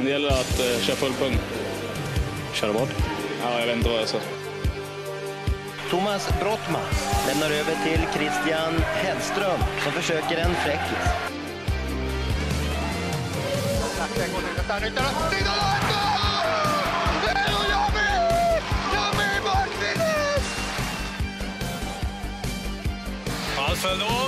Det gäller att uh, köra full pung. Köra vad? Ja, jag vet inte vad jag sa. Thomas Brottman lämnar över till Christian Hellström som försöker en fräckis. Ballverlust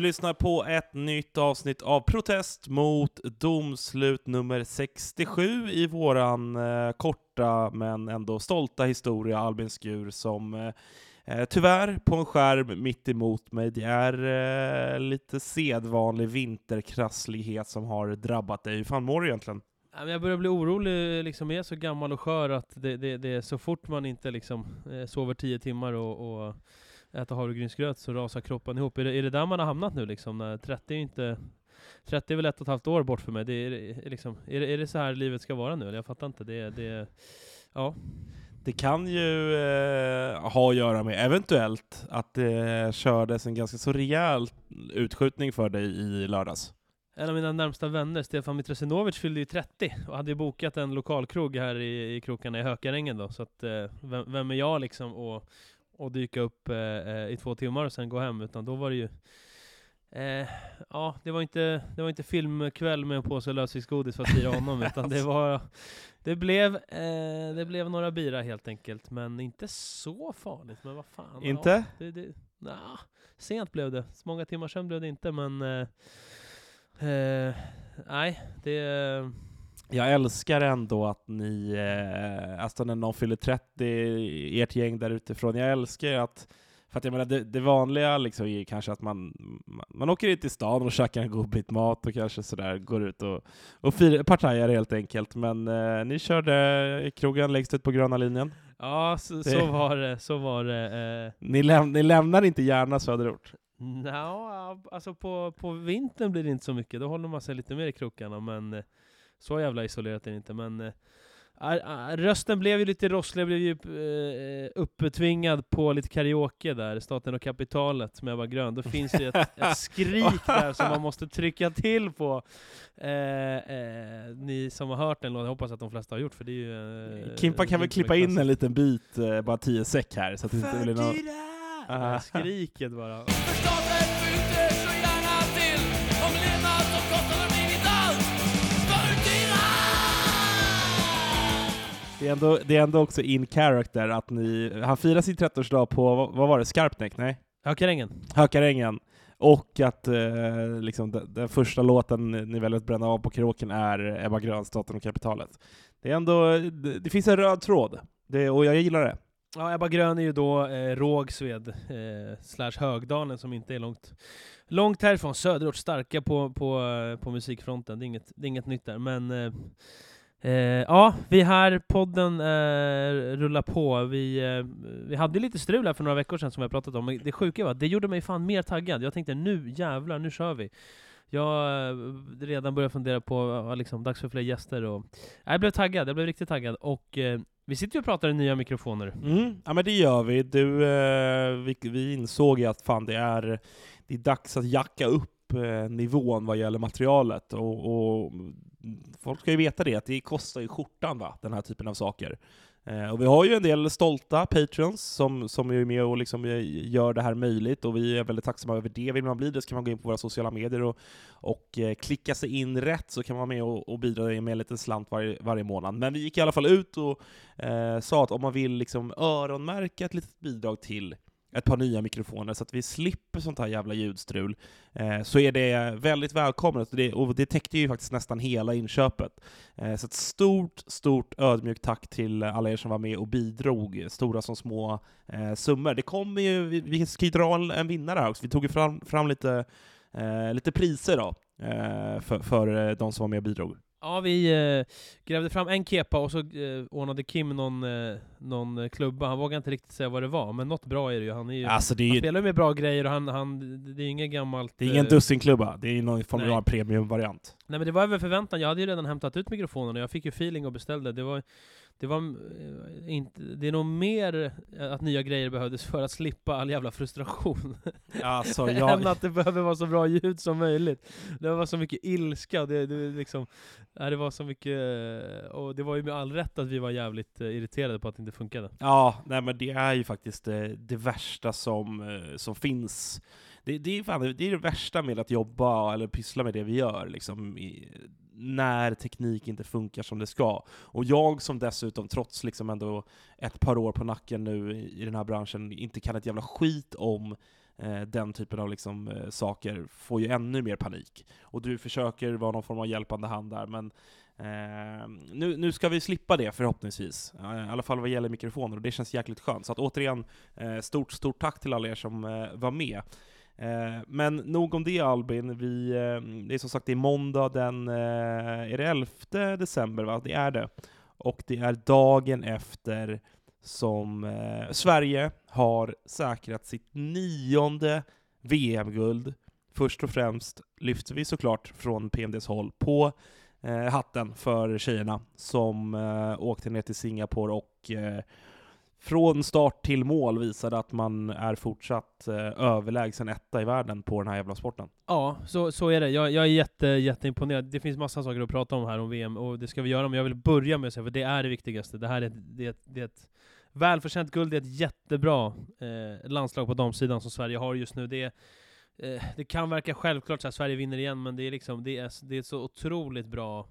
Du lyssnar på ett nytt avsnitt av Protest mot domslut nummer 67 i våran eh, korta men ändå stolta historia, Albin Skur, som eh, eh, tyvärr, på en skärm mitt emot mig, det är eh, lite sedvanlig vinterkrasslighet som har drabbat dig. Hur fan mår du egentligen? Jag börjar bli orolig, liksom, jag är så gammal och skör att det, det, det är så fort man inte liksom, eh, sover tio timmar och, och äter havregrynsgröt så rasar kroppen ihop. Är det, är det där man har hamnat nu liksom? När 30 är inte 30 är väl ett och ett halvt år bort för mig. Det är, är, liksom, är, det, är det så här livet ska vara nu? Jag fattar inte. Det, det, ja. Det kan ju eh, ha att göra med eventuellt att det kördes en ganska så rejäl utskjutning för dig i lördags. En av mina närmsta vänner, Stefan Mitrasinovic, fyllde ju 30 och hade ju bokat en lokalkrog här i, i krokarna i Hökarängen då, så att eh, vem, vem, är jag liksom och, och dyka upp eh, eh, i två timmar och sen gå hem, utan då var det ju Eh, ja, det var, inte, det var inte filmkväll med en påse lösviktsgodis för att fira honom, utan det var det blev, eh, det blev några bira helt enkelt, men inte så farligt. Men vad fan. Inte? Ja, det, det, nah, sent blev det. Så många timmar sen blev det inte, men eh, eh, nej, det... Jag älskar ändå att ni, eh, alltså när någon fyller 30, ert gäng där utifrån, jag älskar att för att jag menar, det, det vanliga liksom är kanske att man, man åker in till stan och käkar en god bit mat och kanske sådär går ut och, och fir, partajar helt enkelt. Men eh, ni körde krogen längst ut på gröna linjen. Ja, så, det, så var det. Så var det eh. ni, läm ni lämnar inte gärna söderort? No, alltså på, på vintern blir det inte så mycket. Då håller man sig lite mer i krokarna, men eh, så jävla isolerat är det inte. Men eh, Rösten blev ju lite rosslig, jag blev ju uh, upptvingad på lite karaoke där, Staten och kapitalet med Ebba Grön. Då finns det ett, ett skrik där som man måste trycka till på. Uh, uh, ni som har hört den låten, jag hoppas att de flesta har gjort, för det är ju... Kimpa kan väl klippa in en liten bit, bara tio sek här, så att det inte blir någon... Uh. Skriket bara. Det är, ändå, det är ändå också in character att ni, han firar sin 30-årsdag på, vad, vad var det, Skarpnäck? Nej? Hökarängen. Hökarängen. Och att eh, liksom, den, den, första låten ni väljer att bränna av på karaoken är Ebba Gröns Staten och kapitalet. Det är ändå, det, det, finns en röd tråd, det, och jag gillar det. Ja, Ebba Grön är ju då eh, Rågsved, eh, slash Högdalen, som inte är långt, långt härifrån. Söderort, starka på, på, på musikfronten, det är inget, det är inget nytt där. Men eh, Eh, ja, vi här, podden eh, rullar på. Vi, eh, vi hade lite strul här för några veckor sedan som vi har pratat om, men det sjuka var det gjorde mig fan mer taggad. Jag tänkte nu jävlar, nu kör vi. Jag har eh, redan börjat fundera på, eh, liksom, dags för fler gäster och... Jag blev taggad, jag blev riktigt taggad. Och eh, vi sitter ju och pratar i nya mikrofoner. Mm, ja men det gör vi. Du, eh, vi, vi insåg ju att fan det är, det är dags att jacka upp nivån vad gäller materialet. Och, och folk ska ju veta det, att det kostar ju skjortan va, den här typen av saker. Eh, och vi har ju en del stolta patrons som, som är med och liksom gör det här möjligt, och vi är väldigt tacksamma över det. Vill man bli det så kan man gå in på våra sociala medier och, och eh, klicka sig in rätt, så kan man vara med och, och bidra med en liten slant varje, varje månad. Men vi gick i alla fall ut och eh, sa att om man vill liksom öronmärka ett litet bidrag till ett par nya mikrofoner så att vi slipper sånt här jävla ljudstrul, eh, så är det väldigt välkommet. Och det, och det täckte ju faktiskt nästan hela inköpet. Eh, så ett stort, stort ödmjukt tack till alla er som var med och bidrog, stora som små eh, summor. Det kommer ju, vi, vi ska ju dra en, en vinnare här också. Vi tog ju fram, fram lite, eh, lite priser då, eh, för, för eh, de som var med och bidrog. Ja, vi eh, grävde fram en kepa och så eh, ordnade Kim någon, eh, någon eh, klubba. Han vågade inte riktigt säga vad det var, men något bra är det ju. Han, är ju, Alltså det är han ju spelar med bra grejer och han, han, det är inget gammalt... det är ingen eh, dussinklubba, det är någon nej. 1 premium-variant. Nej men det var över förväntan, jag hade ju redan hämtat ut mikrofonen och jag fick ju feeling och beställde. Det var, det var eh, inte, det är nog mer eh, att nya grejer behövdes för att slippa all jävla frustration. Alltså, än jag, att det behöver vara så bra ljud som möjligt. Det var så mycket ilska, det, det, liksom, det var så mycket, eh, och det var ju med all rätt att vi var jävligt irriterade på att det inte funkade. Ja, nej men det är ju faktiskt det, det värsta som, som finns. Det, det, är fan, det är det värsta med att jobba eller pyssla med det vi gör, liksom, i, när teknik inte funkar som det ska. Och jag som dessutom, trots liksom ändå ett par år på nacken nu i, i den här branschen, inte kan ett jävla skit om eh, den typen av liksom, eh, saker, får ju ännu mer panik. Och du försöker vara någon form av hjälpande hand där, men Eh, nu, nu ska vi slippa det förhoppningsvis, Eh, i alla fall vad gäller mikrofoner, och det känns jäkligt skönt. Så att återigen, eh, stort, stort tack till alla er som eh, var med. Eh, men nog om det Albin, vi, eh, det är som sagt det är måndag den, eh, är det 11 december va? Det är det. Och det är dagen efter som Sverige har säkrat sitt nionde VM-guld. Först och främst lyfter vi såklart från PMDs håll på hatten för tjejerna som åkte ner till Singapore och från start till mål visade att man är fortsatt eh, överlägsen etta i världen på den här jävla sporten. Ja, så, så är det. Jag, jag är jätte, jätteimponerad. Det finns massa saker att prata om här om VM, och det ska vi göra, men jag vill börja med att säga, för det är det viktigaste. Det här är, ett- det är, det är ett välförtjänt guld, det är ett jättebra eh, landslag på damsidan som Sverige har just nu. Det, är, eh, det kan verka självklart att Sverige vinner igen, men det är, liksom, det är, det är ett så otroligt bra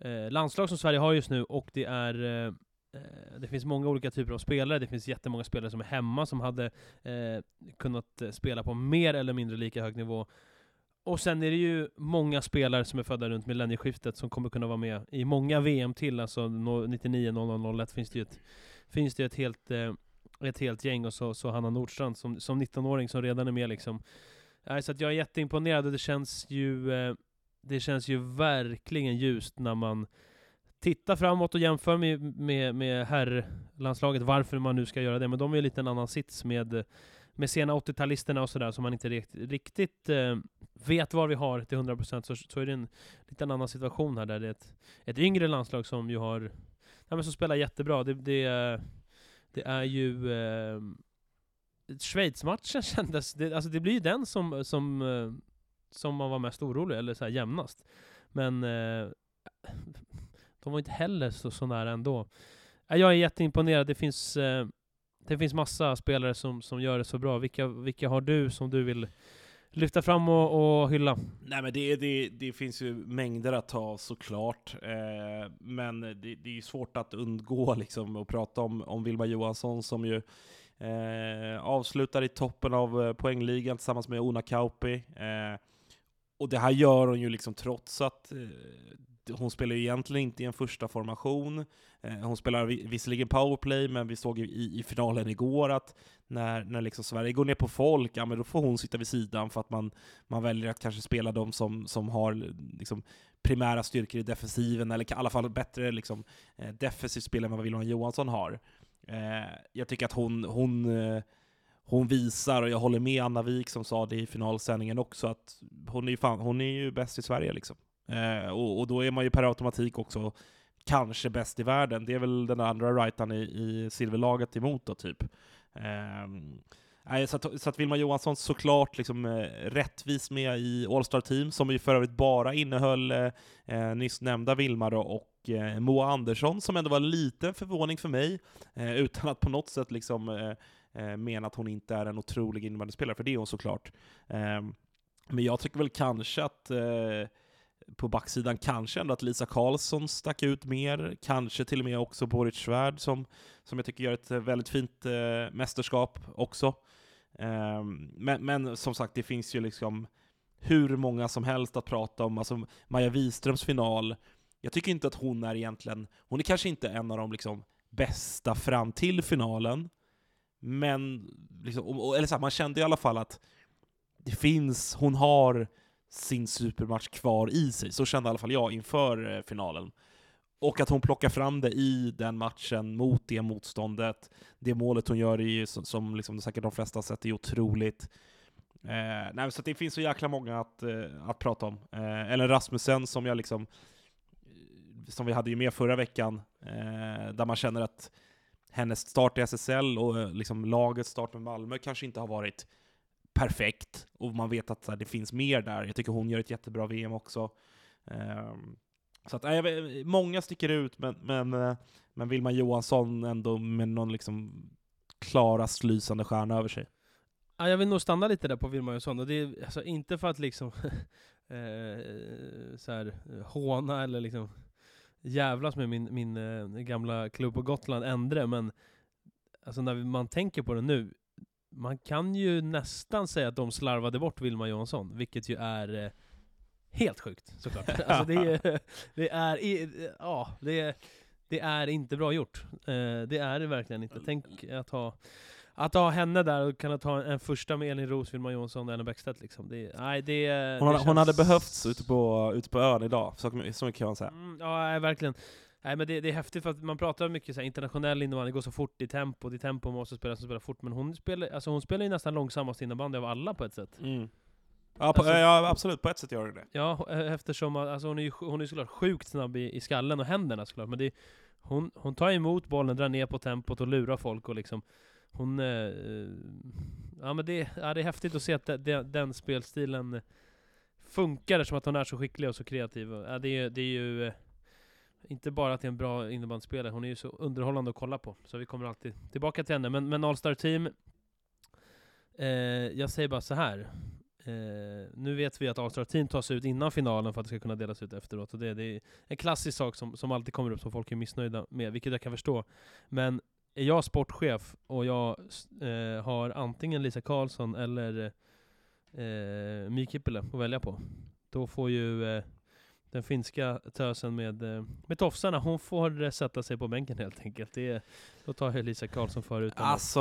eh, landslag som Sverige har just nu, och det är eh, Eh, det finns många olika typer av spelare, det finns jättemånga spelare som är hemma som hade eh, kunnat eh, spela på mer eller mindre lika hög nivå. Och sen är det ju många spelare som är födda runt millennieskiftet som kommer kunna vara med i många VM till, alltså 99, 00, 01 finns det ju ett, finns det ett helt, eh, ett helt gäng, och så, så Hanna Nordstrand som, som 19-åring som redan är med liksom. Så att jag är jätteimponerad och det känns ju, eh, det känns ju verkligen ljust när man Titta framåt och jämför med, med, med herrlandslaget, varför man nu ska göra det, men de är ju lite en annan sits med, med sena 80-talisterna och sådär, som man inte rikt, riktigt eh, vet var vi har till 100% så, så är det en lite annan situation här, där det är ett, ett yngre landslag som ju har, ja, men som spelar jättebra. Det, det, är- det är ju eh, Schweiz-matchen kändes, det, alltså det blir ju den som, som, eh, som man var mest orolig, eller så här jämnast. Men eh, de var inte heller så, så nära ändå. Äh, jag är jätteimponerad, det finns, eh, det finns massa spelare som, som gör det så bra. Vilka, vilka har du som du vill lyfta fram och, och hylla? Nej men det, det, det finns ju mängder att ta av såklart, eh, men det, det är ju svårt att undgå liksom att prata om, om Vilma Johansson som ju eh, avslutar i toppen av eh, poängligan tillsammans med Ona Kauppi. Eh, och det här gör hon ju liksom trots att eh, hon spelar ju egentligen inte i en första formation. Eh, hon spelar visserligen powerplay, men vi såg ju i, i finalen igår att när, när liksom Sverige går ner på folk, ja men då får hon sitta vid sidan för att man, man väljer att kanske spela de som, som har liksom, primära styrkor i defensiven, eller i alla fall bättre liksom, eh, defensivt spel än vad Wilhelm Johansson har. Eh, jag tycker att hon, hon, hon visar, och jag håller med Anna Wik som sa det i finalsändningen också, att hon är ju, fan, hon är ju bäst i Sverige. Liksom. Eh, och, och då är man ju per automatik också kanske bäst i världen. Det är väl den andra rightaren i, i silverlaget emot då, typ. Eh, så, att, så att Vilma Johansson såklart liksom, eh, rättvis med i All-Star Team, som ju för övrigt bara innehöll eh, eh nyss nämnda Vilma då, och eh, Moa Andersson, som ändå var en liten förvåning för mig, eh, utan att på något sätt liksom, mena att hon inte är en otrolig innebandyspelare, för det är hon såklart. Ehm, men jag tycker väl kanske att på backsidan kanske ändå att Lisa Karlsson stack ut mer, kanske till och med också Boris Svärd som, som jag tycker gör ett eh, väldigt fint eh, mästerskap också. Eh, men, men som sagt, det finns ju liksom hur många som helst att prata om. Alltså Maja Wiströms final, jag tycker inte att hon är egentligen, hon är kanske inte en av de liksom bästa fram till finalen, men liksom, eller så här, man kände i alla fall att det finns, hon har sin supermatch kvar i sig. Så kände i alla fall jag inför eh, finalen. Och att hon plockar fram det i den matchen mot det motståndet. Det målet hon gör är ju, som, som liksom säkert de flesta har sett, är otroligt. Eh, nej, så det finns så jäkla många att, eh, att prata om. Eh, Ellen Rasmussen som jag liksom, eh, som vi hade ju med förra veckan, eh, där man känner att hennes start i SSL och eh, liksom lagets start med Malmö kanske inte har varit perfekt, och man vet att här, det finns mer där. Jag tycker hon gör ett jättebra VM också. Ehm, så att, äh, många sticker ut, men, men, eh, men Vilma Johansson ändå med någon liksom klarast lysande stjärna över sig. Ja, jag vill nog stanna lite där på Wilma Johansson. och det är alltså inte för att liksom eh, så här, håna eller liksom jävlas med min, min eh, gamla klubb på Gotland, Endre, men alltså när man tänker på det nu, man kan ju nästan säga att de slarvade bort Wilma Johansson, vilket ju är eh, helt sjukt såklart. alltså det, är, det är, ja, det är, det är inte bra gjort. Eh, det är det verkligen inte. Tänk att ha att ha henne där och kunna ta en första med Elin Roos, Wilma Jonsson och Ellen Bäckstedt liksom. Det, nej, det, Hon, det hade, hon hade känns- behövts ute på, ute på ön idag, så, så mycket kan man säga. Mm, ja, verkligen. Nej, men det, det är häftigt för att man pratar mycket så här, internationell innebandy, det går så fort i tempo, i tempo måste spela som spelar fort, men hon spelar, alltså hon spelar ju nästan långsammast innebandy av alla på ett sätt. Mm. Ja, på, Alltså- ja, absolut, på ett sätt gör det det. Ja, eh, eftersom alltså hon är ju hon är såklart sjukt snabb i, i skallen och händerna såklart, men det, är- hon, hon tar emot bollen, drar ner på tempot och lurar folk och liksom hon... Eh, eh, ja men det, ja, det är häftigt att se att det, det, den spelstilen funkar eftersom att hon är så skicklig och så kreativ. Ja, det, är, det är ju... Inte bara att det är en bra innebandyspelare, hon är ju så underhållande att kolla på. Så vi kommer alltid tillbaka till henne. Men, men All-Star Team... Eh, jag säger bara så här. Eh, nu vet vi att All-Star Team tas ut innan finalen för att det ska kunna delas ut efteråt. Och det, det är en klassisk sak som, som alltid kommer upp som folk är missnöjda med, vilket jag kan förstå. Men är jag sportchef och jag eh, har antingen Lisa Karlsson eller eh, My Kippele att välja på, då får ju eh, den finska tösen med, eh, med tofsarna, hon får eh, sätta sig på bänken helt enkelt. Det, är- då tar Lisa Karlsson förut. Alltså,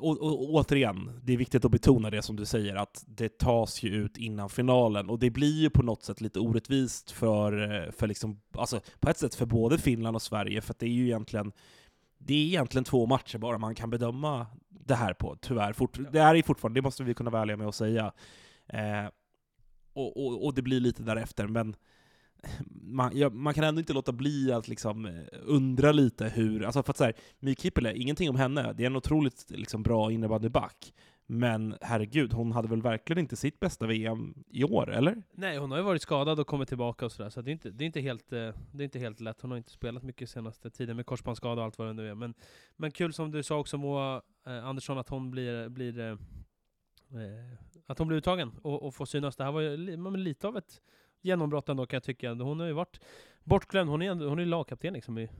och, och, återigen, det är viktigt att betona det som du säger, att det tas ju ut innan finalen, och det blir ju på något sätt lite orättvist för, eh, för liksom, alltså på ett sätt för både Finland och Sverige, för det är ju egentligen det är egentligen två matcher bara man kan bedöma det här på, tyvärr. Fort, det är ju fortfarande, det måste vi kunna vara ärliga med att säga. Eh, och, och, och det blir lite därefter, men man, ja, man kan ändå inte låta bli att liksom eh, undra lite hur, alltså för att såhär, My Kippele, ingenting om henne, det är en otroligt liksom, bra innebandyback, men herregud, hon hade väl verkligen inte sitt bästa VM i år, eller? Nej, hon har ju varit skadad och kommit tillbaka och sådär, så det är, inte, det, är inte helt, eh, det är inte helt lätt. Hon har inte spelat mycket senaste tiden med korsbandsskada och allt vad det nu är. Men, men kul som du sa också Moa eh, Andersson, att hon blir, blir eh, eh att hon blir uttagen och, och får synas. Det här var ju lite av ett genombrott ändå kan jag tycka. Hon har ju varit bortglömd, hon är, ju hon är lagkapten liksom i,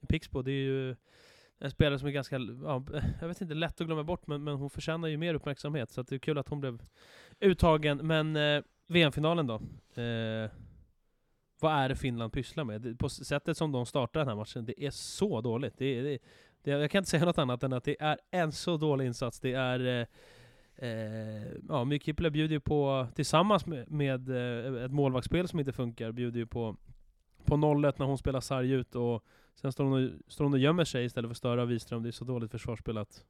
i Pixbo. Det är ju en spelare som är ganska, ja, jag vet inte, lätt att glömma bort, men, men hon förtjänar ju mer uppmärksamhet. Så att det är kul att hon blev uttagen. Men eh, VM-finalen då? Eh, vad är det Finland pysslar med? Det- På sättet som de startar den här matchen, det är så dåligt. Det, det, det, jag kan inte säga något annat än att det är en så dålig insats. Det är... Eh, Eh, ja, Mykippila bjuder ju på, tillsammans med, med eh, ett målvaktsspel som inte funkar, bjuder ju på, på 0-1 när hon spelar sarg ut och sen står hon, och, står hon och gömmer sig istället för att störa Wiström. Det är så dåligt försvarsspel att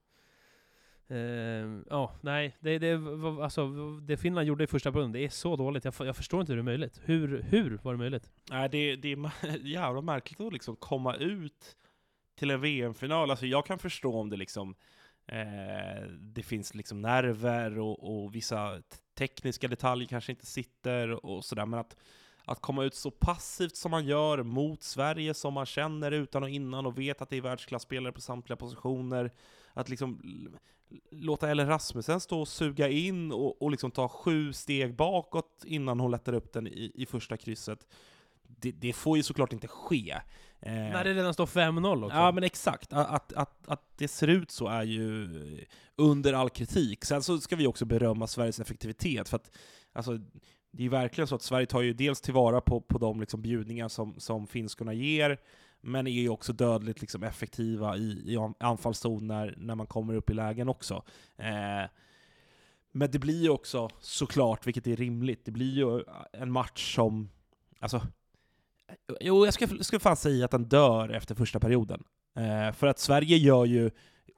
Eh, ja, nej, det, det, alltså, det Finland gjorde i första perioden, det är så dåligt. Jag, jag förstår inte hur det är möjligt. Hur, hur var det möjligt? Nej, det, det är jävla märkligt att liksom komma ut till en VM-final. Alltså jag kan förstå om det liksom eh, det finns liksom nerver och, och vissa tekniska detaljer kanske inte sitter och sådär, men att, att komma ut så passivt som man gör mot Sverige som man känner utan och innan och vet att det är världsklasspelare på samtliga positioner, att liksom låta Ellen Rasmussen stå och suga in och, och liksom ta sju steg bakåt innan hon lättar upp den i, i första krysset. Det, det får ju såklart inte ske. Eh, När det redan står 5-0 också. Ja men exakt, att, att, att, att det ser ut så är ju under all kritik. Sen så ska vi också berömma Sveriges effektivitet, för att alltså, det är verkligen så att Sverige tar ju dels tillvara på, på de liksom bjudningar som, som finskorna ger, men är ju också dödligt liksom effektiva i, i an- anfallszon när, när man kommer upp i lägen också. Eh, Men det blir ju också, såklart, vilket är rimligt, det blir ju en match som... Alltså, jo, jag skulle, skulle fan säga att den dör efter första perioden. Eh, för att Sverige gör ju,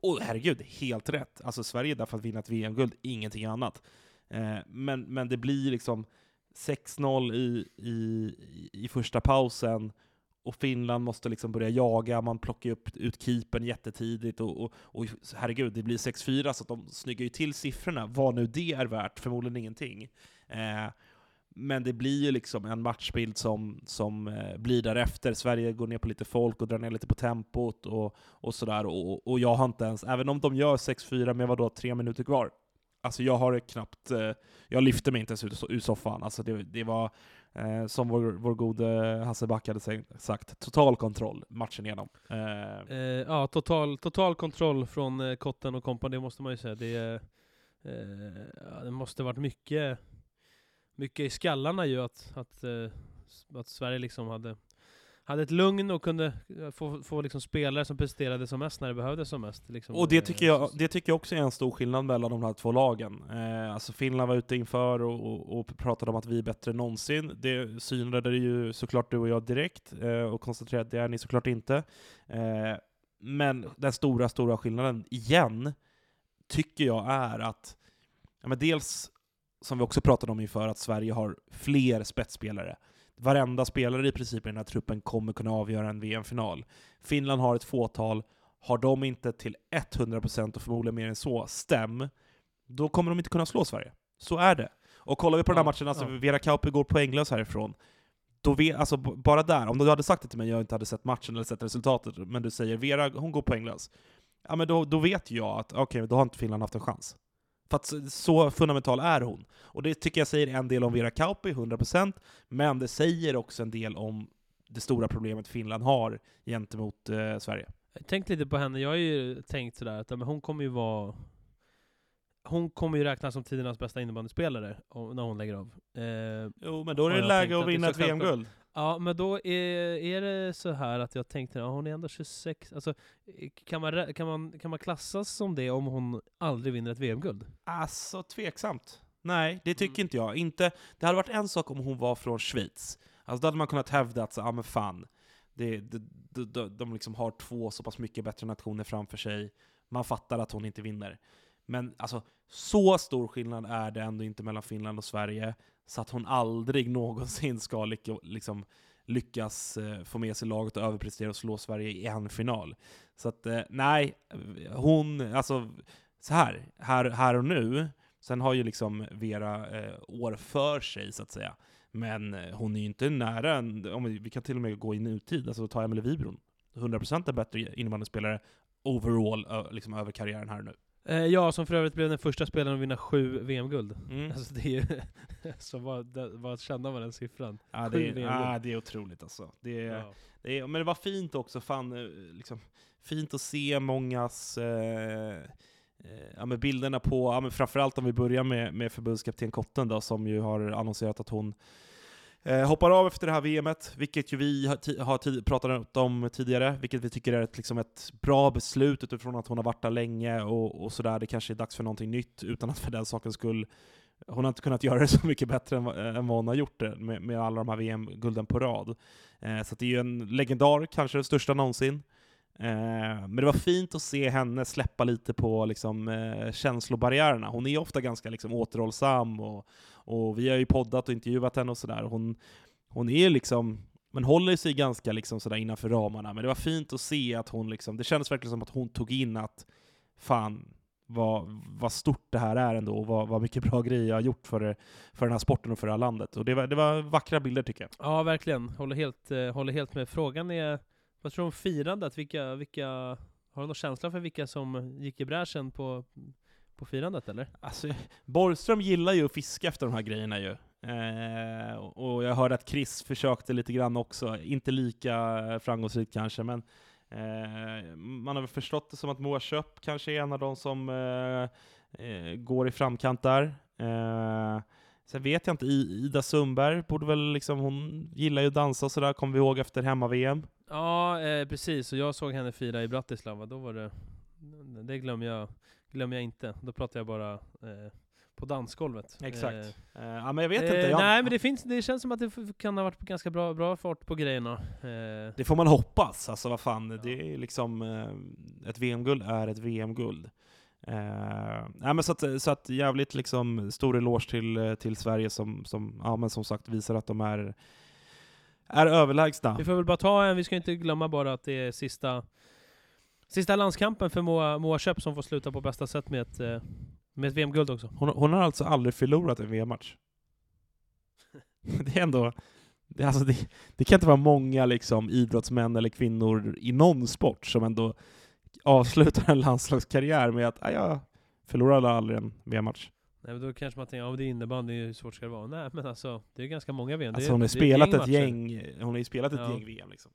oh, herregud, helt rätt. Alltså Sverige är där för att vinna ett VM-guld, ingenting annat. Eh, men, men det blir liksom 6-0 i, i, i första pausen, och Finland måste liksom börja jaga, man plockar upp ut keepern jättetidigt, och, och, och herregud, det blir 6-4, så att de snyggar ju till siffrorna, vad nu det är värt, förmodligen ingenting. Eh, men det blir ju liksom en matchbild som, som eh, blir därefter. Sverige går ner på lite folk och drar ner lite på tempot och, och sådär. Och, och jag har inte ens, även om de gör 6-4 med vadå, tre minuter kvar. Alltså jag har knappt, eh, jag lyfte mig inte ens ut ur soffan. Alltså det, det var, eh, som vår, vår gode Hasse Back hade sagt, total kontroll matchen igenom. Eh. Eh, ja, total, total kontroll från eh, Kotten och kompani, måste man ju säga. Det, eh, eh det måste varit mycket mycket i skallarna ju att, att, eh, att Sverige liksom hade, hade ett lugn och kunde eh, få, få liksom spelare som presterade som mest när det behövdes som mest. Liksom. Och det tycker, jag, det tycker jag också är en stor skillnad mellan de här två lagen. Eh, alltså Finland var ute inför och, och, och, pratade om att vi är bättre än någonsin. Det synade ju såklart du och jag direkt, eh, och konstaterade att det är ni såklart inte. Eh, men den stora, stora skillnaden, igen, tycker jag är att ja, men dels som vi också pratade om inför, att Sverige har fler spetsspelare. Varenda spelare i princip i den här truppen kommer kunna avgöra en VM-final. Finland har ett fåtal, har de inte till 100% och förmodligen mer än så stäm, då kommer de inte kunna slå Sverige. Så är det. Och kollar vi på den här matchen, alltså ja. Vera Kauppi går poänglös härifrån. Då vet, alltså bara där, om du hade sagt det till mig, jag inte hade sett matchen eller sett resultatet, men du säger Vera, hon går poänglös. Ja men då, då vet jag att okej, okay, då har inte Finland haft en chans. För att så fundamental är hon. Och det tycker jag säger en del om Vera Kauppi, 100%, men det säger också en del om det stora problemet Finland har gentemot eh, Sverige. Tänkte lite på henne, jag har ju tänkt sådär att men hon kommer ju vara hon kommer ju räknas som tidernas bästa innebandyspelare när hon lägger av. Eh, jo, men då är det läge att vinna ett VM-guld. Ja, men då är, är det så här att jag tänkte, ja, hon är ändå 26, alltså, kan, man, kan, man, kan man klassas som det om hon aldrig vinner ett VM-guld? Alltså, tveksamt. Nej, det tycker mm. inte jag. Inte, det hade varit en sak om hon var från Schweiz. Alltså, då hade man kunnat hävda att, ja men fan, det, det, de, de liksom har två så pass mycket bättre nationer framför sig. Man fattar att hon inte vinner. Men alltså, så stor skillnad är det ändå inte mellan Finland och Sverige, så att hon aldrig någonsin ska lycka, liksom, lyckas eh, få med sig laget och överprestera och slå Sverige i en final. Så att, eh, nej, hon, alltså, så här, här, här och nu, sen har ju liksom Vera eh, år för sig, så att säga. Men eh, hon är ju inte nära, en, om vi, vi kan till och med gå i nutid, alltså ta Emelie Wibron. 100% en bättre innebandyspelare overall, liksom över karriären här nu. Eh, ja, som för övrigt blev den första spelaren att vinna sju VM-guld. Mm. Alltså det är ju, så vad, vad man den siffran? Ja, det, är, ja, det är otroligt alltså. Det är, ja. det är, men det var fint också, fan, eh, liksom, fint att se mångas eh, eh, ja, med bilderna på, ja, men framförallt om vi börjar med, med förbundskapten Kotten då, som ju har annonserat att hon Eh, hoppar av efter det här VMet, vilket ju vi har, har pratat om tidigare, vilket vi tycker är ett, liksom ett bra beslut utifrån att hon har varit där länge och, och sådär. Det kanske är dags för någonting nytt, utan att för den sakens skull hon har inte kunnat göra det så mycket bättre än, än vad hon har gjort det med, med alla de här VM-gulden på rad. Eh, så det är ju en legendar, kanske den största någonsin. Eh, men det var fint att se henne släppa lite på liksom, eh, känslobarriärerna. Hon är ofta ganska liksom, återhållsam, och, och vi har ju poddat och intervjuat henne och sådär. Hon, hon är liksom, men håller sig ganska liksom sådär innanför ramarna. Men det var fint att se att hon liksom, det kändes verkligen som att hon tog in att fan, vad, vad stort det här är ändå, och vad, vad mycket bra grejer jag har gjort för, för den här sporten och för det här landet. Och det var, det var vackra bilder tycker jag. Ja, verkligen. Håller helt, eh, håller helt med. Frågan är vad tror du om firandet? Vilka, vilka, har du någon känsla för vilka som gick i bräschen på, på firandet eller? Alltså, Borgström gillar ju att fiska efter de här grejerna ju. Eh, och jag hörde att Chris försökte lite grann också, inte lika framgångsrikt kanske, men eh, man har väl förstått det som att Moa Köp kanske är en av de som eh, eh går i framkant där. Eh, Sen vet jag inte, Ida Sundberg borde väl liksom, hon gillar ju att dansa och sådär, kommer vi ihåg efter hemma-VM. Ja, eh, precis. Och jag såg henne fira i Bratislava, då var det... Det glömmer jag, glömmer jag inte. Då pratar jag bara, eh, på dansgolvet. Exakt. Eh, Eh, ja, men jag vet eh, inte. Jag, Nej men det, finns, det känns som att det kan ha varit ganska bra, bra fart på grejerna. Eh, Det får man hoppas. Alltså vad fan, det är liksom... Eh, ett VM-guld är ett VM-guld. Nej, men så, att, så att jävligt liksom stor eloge till, till Sverige som, som, ja, men som sagt visar att de är, är överlägsna. Vi får väl bara ta en, vi ska inte glömma bara att det är sista, sista landskampen för Moa, Moa Köpp som får sluta på bästa sätt med ett, eh, med ett VM-guld också. Hon, hon har alltså aldrig förlorat en VM-match. Det är ändå... Det, alltså det, det kan inte vara många liksom, idrottsmän eller kvinnor i någon sport som ändå avslutar en landslagskarriär med att "Ah, jag förlorade aldrig en VM-match. Nej men då kanske man tänker, ja men det är innebandy, hur svårt ska det vara? Nej men alltså, det är ganska många VM. Alltså hon har spelat ett gäng, hon har ju spelat ett Ja. gäng VM liksom.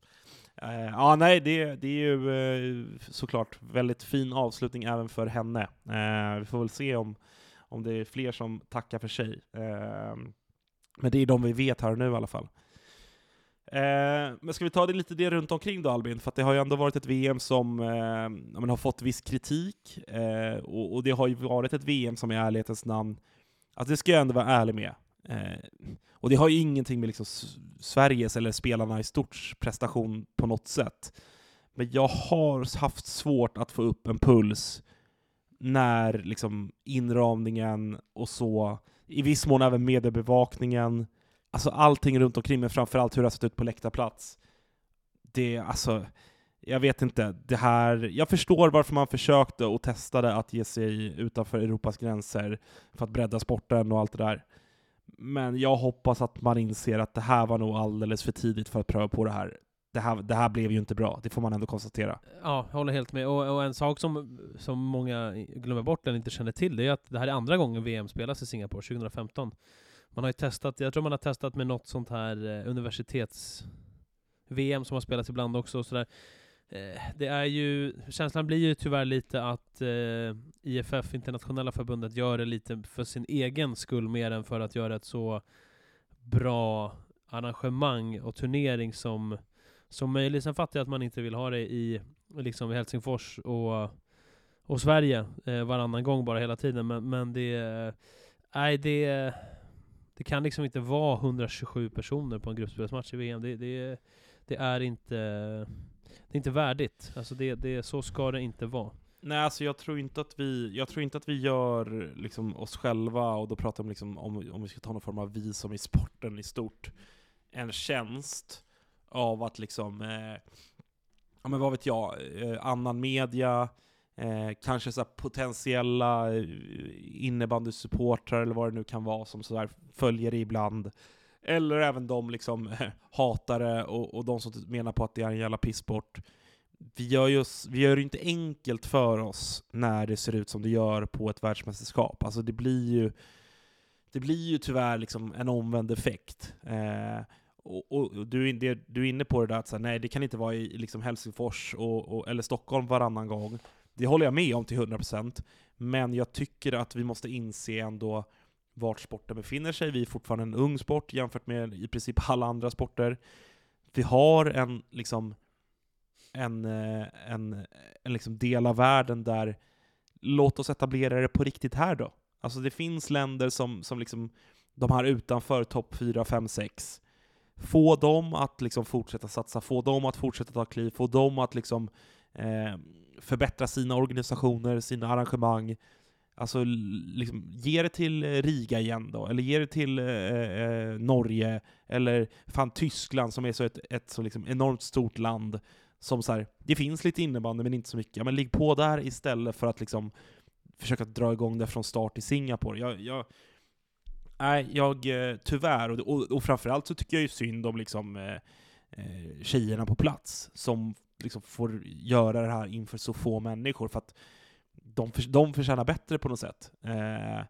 Eh, ja, nej, det, det är ju eh, såklart väldigt fin avslutning även för henne. Eh, vi får väl se om, om det är fler som tackar för sig. Eh, men det är de vi vet här och nu i alla fall. Eh, men ska vi ta det lite det runt omkring då Albin? För att det har ju ändå varit ett VM som eh, ja, men har fått viss kritik, och, och det har ju varit ett VM som i ärlighetens namn, alltså det ska jag ändå vara ärlig med, och det har ju ingenting med liksom Sveriges eller spelarna i stort prestation på något sätt. Men jag har haft svårt att få upp en puls när liksom inramningen och så, i viss mån även mediebevakningen, alltså allting runt omkring, men framförallt hur det har sett ut på läktarplats. Det, alltså, jag vet inte, det här, jag förstår varför man försökte och testade att ge sig utanför Europas gränser för att bredda sporten och allt det där. Men jag hoppas att man inser att det här var nog alldeles för tidigt för att pröva på det här. Det här, det här blev ju inte bra, det får man ändå konstatera. Ja, jag håller helt med. Och, och en sak som, som många glömmer bort eller inte känner till, det är att det här är andra gången VM spelas i Singapore, 2015. Man har ju testat, jag tror man har testat med något sånt här eh, universitets-VM som har spelats ibland också och sådär. Eh, det är ju, känslan blir ju tyvärr lite att eh, IFF, internationella förbundet, gör det lite för sin egen skull mer än för att göra ett så bra arrangemang och turnering som, som möjligt. Sen fattar jag att man inte vill ha det i liksom Helsingfors och, och Sverige eh, varannan gång bara hela tiden, men, men det... Nej, det... Det kan liksom inte vara 127 personer på en gruppspelsmatch i VM. Det, det, det är inte... Det är inte värdigt. Alltså det, det, så ska det inte vara. Nej, alltså jag tror inte att vi, jag tror inte att vi gör liksom oss själva, och då pratar vi liksom om, om vi ska ta någon form av vi som i sporten i stort, en tjänst av att liksom, eh, ja men vad vet jag, eh, annan media, eh, kanske så här potentiella eh, innebandysupportrar eller vad det nu kan vara som så här följer det ibland. Eller även de liksom hatare och, och de som typ menar på att det är en jävla pissport vi gör, ju, vi gör det inte enkelt för oss när det ser ut som det gör på ett världsmästerskap. Alltså det blir ju, det blir ju tyvärr liksom en omvänd effekt. Eh, och, och och du, är det, du är inne på det där att så här, nej, det kan inte vara i liksom Helsingfors och, och, eller Stockholm varannan gång. Det håller jag med om till 100%, men jag tycker att vi måste inse ändå vart sporten befinner sig. Vi är fortfarande en ung sport jämfört med i princip alla andra sporter. Vi har en liksom en, eh, en, en liksom del av världen där låt oss etablera det på riktigt här då. Alltså det finns länder som, som liksom de här utanför topp 4, 5, 6. Få dem att liksom fortsätta satsa, få dem att fortsätta ta kliv, få dem att liksom eh, förbättra sina organisationer, sina arrangemang. Alltså liksom, ge det till eh, Riga igen då, eller ge det till eh, eh, Norge, eller fan Tyskland som är så ett, ett så liksom enormt stort land som så här, det finns lite innebandy men inte så mycket. Ja, men ligg på där istället för att liksom försöka dra igång det från start i Singapore. Jag, jag, nej, jag eh, tyvärr, och, och, och framförallt så tycker jag ju synd om liksom eh, eh, tjejerna på plats som liksom får göra det här inför så få människor för att de, för, de förtjänar bättre på något sätt. Eh,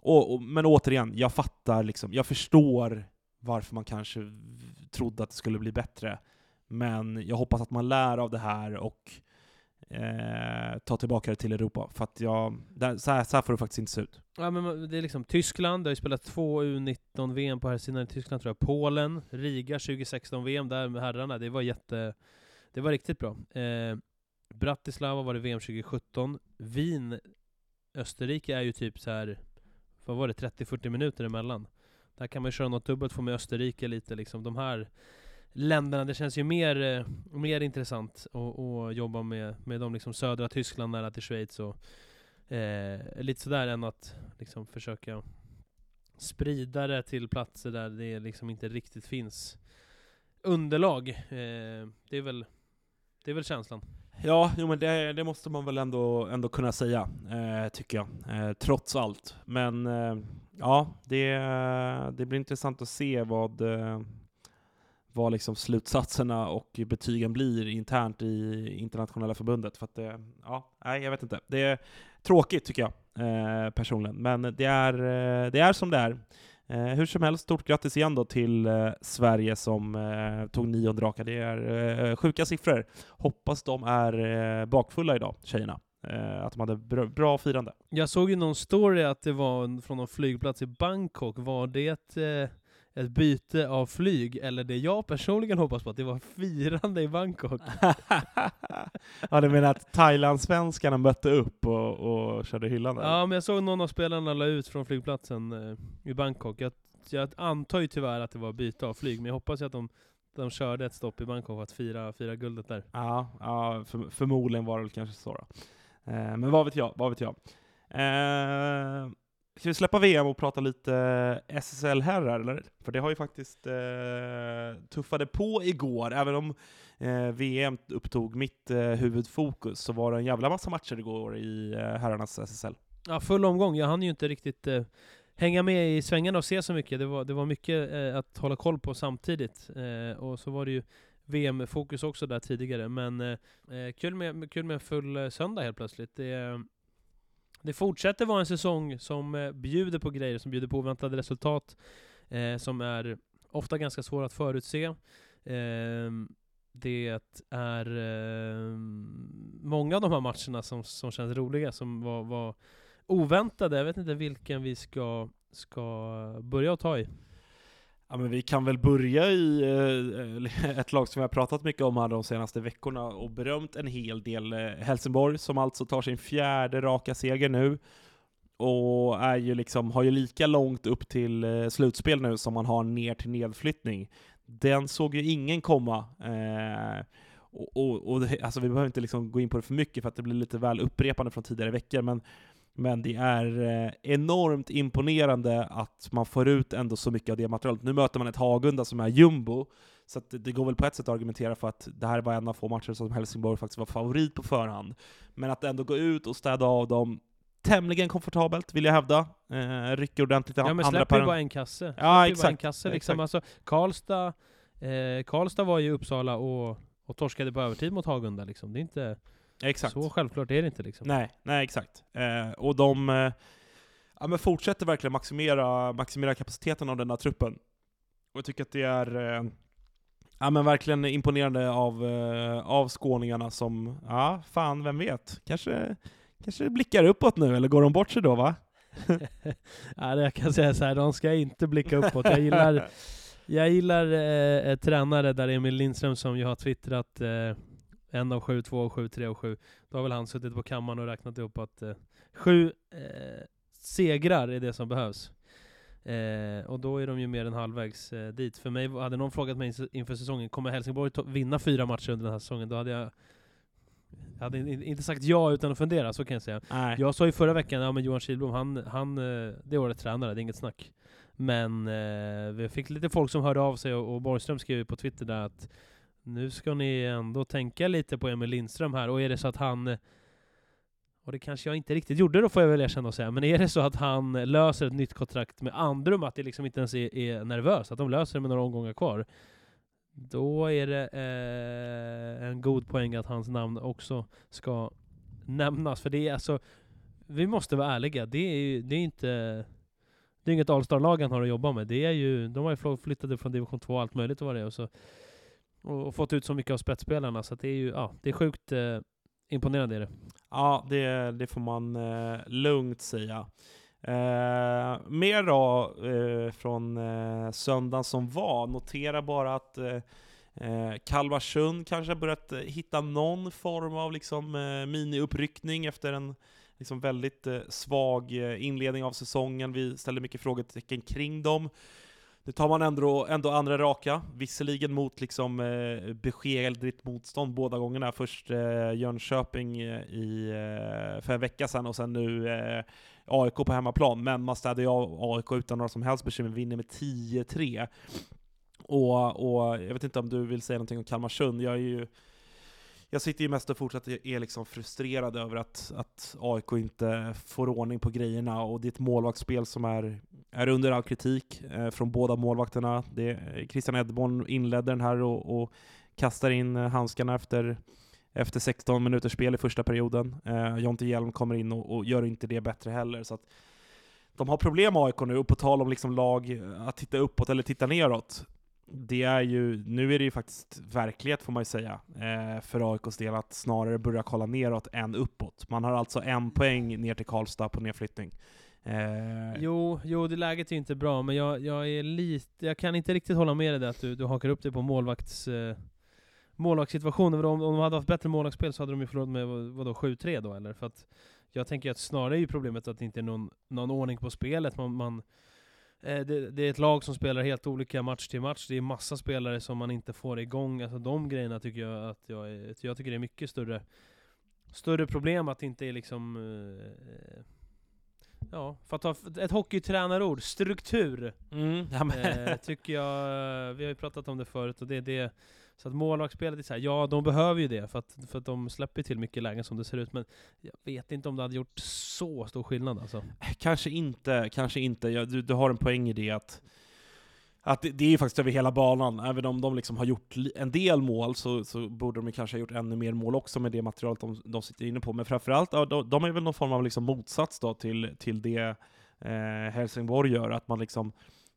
och, och, men återigen, jag fattar liksom, jag förstår varför man kanske trodde att det skulle bli bättre. Men jag hoppas att man lär av det här och eh, tar tillbaka det till Europa. För att jag, där, så, här, så här får det faktiskt inte se ut. Ja, men det är liksom Tyskland, det har ju spelat två U19-VM på här sidan i Tyskland tror jag. Polen, Riga 2016-VM där med herrarna, det var jätte... Det var riktigt bra. Eh, Bratislava var det VM 2017. Wien, Österrike är ju typ så här vad var det, 30-40 minuter emellan. Där kan man köra något dubbelt, få med Österrike lite liksom. De här länderna, det känns ju mer, eh, mer intressant att, att jobba med, med de liksom södra Tyskland nära till Schweiz och eh, lite sådär än att liksom försöka sprida det till platser där det liksom inte riktigt finns underlag. Eh, det, är väl, det är väl känslan. Ja, jo, men det, det måste man väl ändå, ändå kunna säga, eh, tycker jag. Eh, trots allt. Men eh, ja, det, det blir intressant att se vad, eh, vad liksom slutsatserna och betygen blir internt i internationella förbundet. För att det, ja, nej, jag vet inte. Det är tråkigt tycker jag eh, personligen, men det är, eh, det är som det är. Eh, hur som helst, stort grattis igen då till eh, Sverige som eh, tog nionde raka. Det är eh, sjuka siffror. Hoppas de är eh, bakfulla idag, tjejerna. Eh, att de hade bra, bra firande. Jag såg ju någon story att det var från någon flygplats i Bangkok. Var det eh, ett, byte av flyg? Eller det jag personligen hoppas på, att det var firande i Bangkok? ja, du menar att Thailandssvenskarna mötte upp och, och körde hyllan? eller? Ja, men jag såg någon av spelarna la ut från flygplatsen eh, i Bangkok. Jag, jag antar ju tyvärr att det var byte av flyg, men jag hoppas ju att de, de körde ett stopp i Bangkok för att fira, fira guldet där. Ja, ja för, förmodligen var det väl kanske så då. Eh, men vad vet jag, vad vet jag. Eh, ska vi släppa VM och prata lite eh, SSL-herrar, eller? För det har ju faktiskt eh, tuffade på igår, även om eh, VM upptog mitt eh, huvudfokus, så var det en jävla massa matcher igår i eh, herrarnas SSL. Ja, full omgång. Jag hann ju inte riktigt eh, hänga med i svängarna och se så mycket. Det var, det var mycket eh, att hålla koll på samtidigt. Eh, och så var det ju VM-fokus också där tidigare. Men eh, eh, kul, med, kul med full eh, söndag helt plötsligt. Det, det fortsätter vara en säsong som eh, bjuder på grejer, som bjuder på oväntade resultat, eh, som är ofta ganska svåra att förutse. Eh, det är eh, många av de här matcherna som, som känns roliga, som var, var oväntade. Jag vet inte vilken vi ska, ska börja att ta i. Ja, men vi kan väl börja i eh, ett lag som vi har pratat mycket om här de senaste veckorna och berömt en hel del. Eh, Helsingborg som alltså tar sin fjärde raka seger nu och är ju liksom, har ju lika långt upp till eh, slutspel nu som man har ner till nedflyttning. Den såg ju ingen komma. Eh, och, och, och det, alltså vi behöver inte liksom gå in på det för mycket för att det blir lite väl upprepande från tidigare veckor, men men det är eh, enormt imponerande att man får ut ändå så mycket av det materialet. Nu möter man ett Hagunda som är jumbo, så det går väl på ett sätt att argumentera för att det här var en av få matcher som Helsingborg faktiskt var favorit på förhand. Men att ändå gå ut och städa av dem tämligen komfortabelt, vill jag hävda. Eh, rycker ordentligt i Ja men släpper ju bara en kasse. Ja, ju bara en exakt. kasse liksom. Exakt. Alltså, Karlstad, eh, Karlstad var ju i Uppsala och, och torskade på övertid mot Hagunda liksom. Det är inte, Exakt. så självklart är det inte liksom. Nej, nej exakt. Eh, och de eh, ja, men fortsätter verkligen maximera, maximera kapaciteten av den här truppen. Och jag tycker att det är eh, ja, men verkligen imponerande av, eh, av skåningarna som, ja fan, vem vet? Kanske, kanske blickar uppåt nu, eller går de bort sig då va? ja, det jag kan säga så här, de ska inte blicka uppåt. Jag gillar, jag gillar eh, eh, tränare där Emil Lindström som ju har twittrat eh, en av sju, två, sju, tre och sju. Då har väl han suttit på kammaren och räknat upp att eh, sju eh, segrar är det som behövs. Eh, och då är de ju mer än halvvägs eh, dit. För mig, hade någon frågat mig inför- säsongen, kommer Helsingborg vinna fyra matcher under den här säsongen? Då hade jag, jag hade in- inte sagt ja utan att fundera, så kan jag säga. Nej. Jag sa ju förra veckan, ja men Johan Kihlblom, han, han, eh, det är årets tränare, det är inget snack. Men eh, vi fick lite folk som hörde av sig och, och Borgström skrev ju på Twitter där att nu ska ni ändå tänka lite på Emil Lindström här, och är det så att han och det kanske jag inte riktigt gjorde då får jag väl erkänna och säga, men är det så att han löser ett nytt kontrakt med Andrum, att det liksom inte ens är, är nervöst, att de löser det med några omgångar kvar, då är det eh, en god poäng att hans namn också ska nämnas. För det är alltså, vi måste vara ärliga, det är ju det är inte det är inget All-star-lag han har att jobba med. Det är ju, de har ju flyttat upp från division 2 och allt möjligt och vad det är, och, så, och, och fått ut så mycket av spetsspelarna, så att det är ju, ja, det är sjukt eh, imponerande är det. Ja, det, det får man eh, lugnt säga. Eh, mer då eh, från eh, söndagen som var. Notera bara att eh, eh Kalmarsund kanske har börjat eh, hitta någon form av liksom, eh, miniuppryckning efter en liksom väldigt eh, svag eh, inledning av säsongen. Vi ställde mycket frågetecken kring dem. Nu tar man ändå, ändå andra raka, visserligen mot liksom eh, beskedligt motstånd båda gångerna. Först eh, Jönköping eh, i, eh, för en vecka sedan och sen nu eh, AIK på hemmaplan. Men man städade ju av AIK utan några som helst bekymmer, vinner med 10-3. Och, och jag vet inte om du vill säga någonting om Kalmarsund, jag är ju jag sitter ju mest och fortsatt är liksom frustrerad över att, att AIK inte får ordning på grejerna och det är ett målvaktsspel som är, är under all kritik eh, från båda målvakterna. Det, Christian Edborn inledde den här och, och kastar in handskarna efter, efter 16 minuters spel i första perioden. Eh, Jonte Hjelm kommer in och, och, gör inte det bättre heller. Så att de har problem med AIK nu, och på tal om liksom lag att titta uppåt eller titta neråt det är ju, nu är det ju faktiskt verklighet får man ju säga, eh, för AIKs del att snarare börja kolla neråt än uppåt. Man har alltså en poäng ner till Karlstad på nedflyttning. Eh. Jo, jo, det läget är inte bra, men jag, jag är lite, jag kan inte riktigt hålla med dig där att du, du hakar upp dig på målvakts, eh, målvaktssituationen. Om, om de hade haft bättre målvaktsspel så hade de ju förlorat med vadå, 7-3 då eller? För att jag tänker att snarare är ju problemet att det inte är någon, någon ordning på spelet. Man, man det, det, är ett lag som spelar helt olika match till match, det är massa spelare som man inte får igång, alltså de grejerna tycker jag att jag är, jag tycker det är mycket större Större problem att det inte är liksom eh, Ja, för att ta ett hockeytränarord, struktur. Mm, eh, Tycker jag, vi har ju pratat om det förut och det är det så att målvaktsspelet är så här, ja de behöver ju det för att, för att de släpper till mycket lägen som det ser ut, men jag vet inte om det hade gjort så stor skillnad alltså. Eh, kanske inte, kanske inte. Ja, du, du har en poäng i det att att det, det är ju faktiskt över hela banan, även om de liksom har gjort en del mål så, så borde de kanske ha gjort ännu mer mål också med det materialet de, de sitter inne på. Men framförallt, ja, de, de är väl någon form av liksom motsats då till, till det eh, Helsingborg gör, att man liksom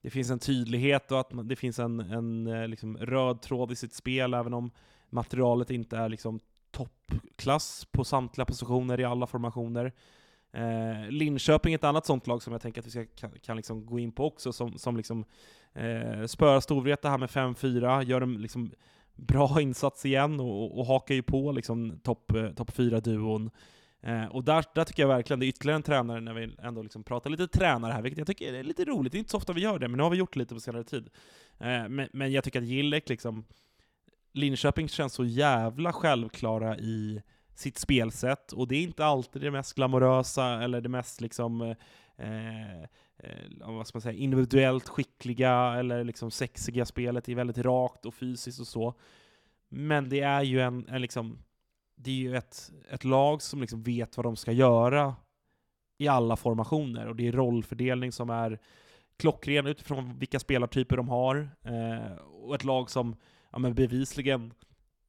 det finns en tydlighet och att det finns en, en eh, liksom röd tråd i sitt spel, även om materialet inte är liksom toppklass på samtliga positioner i alla formationer. Eh, Linköping är ett annat sånt lag som jag tänker att vi ska, kan, kan liksom gå in på också, som, som liksom, eh, spöar Storvreta här med 5-4, gör en liksom bra insats igen och, och, och hakar ju på liksom topp eh, top 4-duon. Eh, och där, där tycker jag verkligen det är ytterligare en tränare, när vi ändå liksom pratar lite tränare här, vilket jag tycker är lite roligt. Det är inte så ofta vi gör det, men nu har vi gjort det lite på senare tid. Eh, men, men, jag tycker att Gillek, liksom, Linköping känns så jävla självklara i sitt spelsätt, och det är inte alltid det mest glamorösa, eller det mest liksom, eh, eh vad ska man säga, individuellt skickliga, eller liksom sexiga spelet. Det är väldigt rakt och fysiskt och så. Men det är ju en, en liksom det är ju ett, ett lag som liksom vet vad de ska göra i alla formationer, och det är rollfördelning som är klockren utifrån vilka spelartyper de har, eh, och ett lag som ja, men bevisligen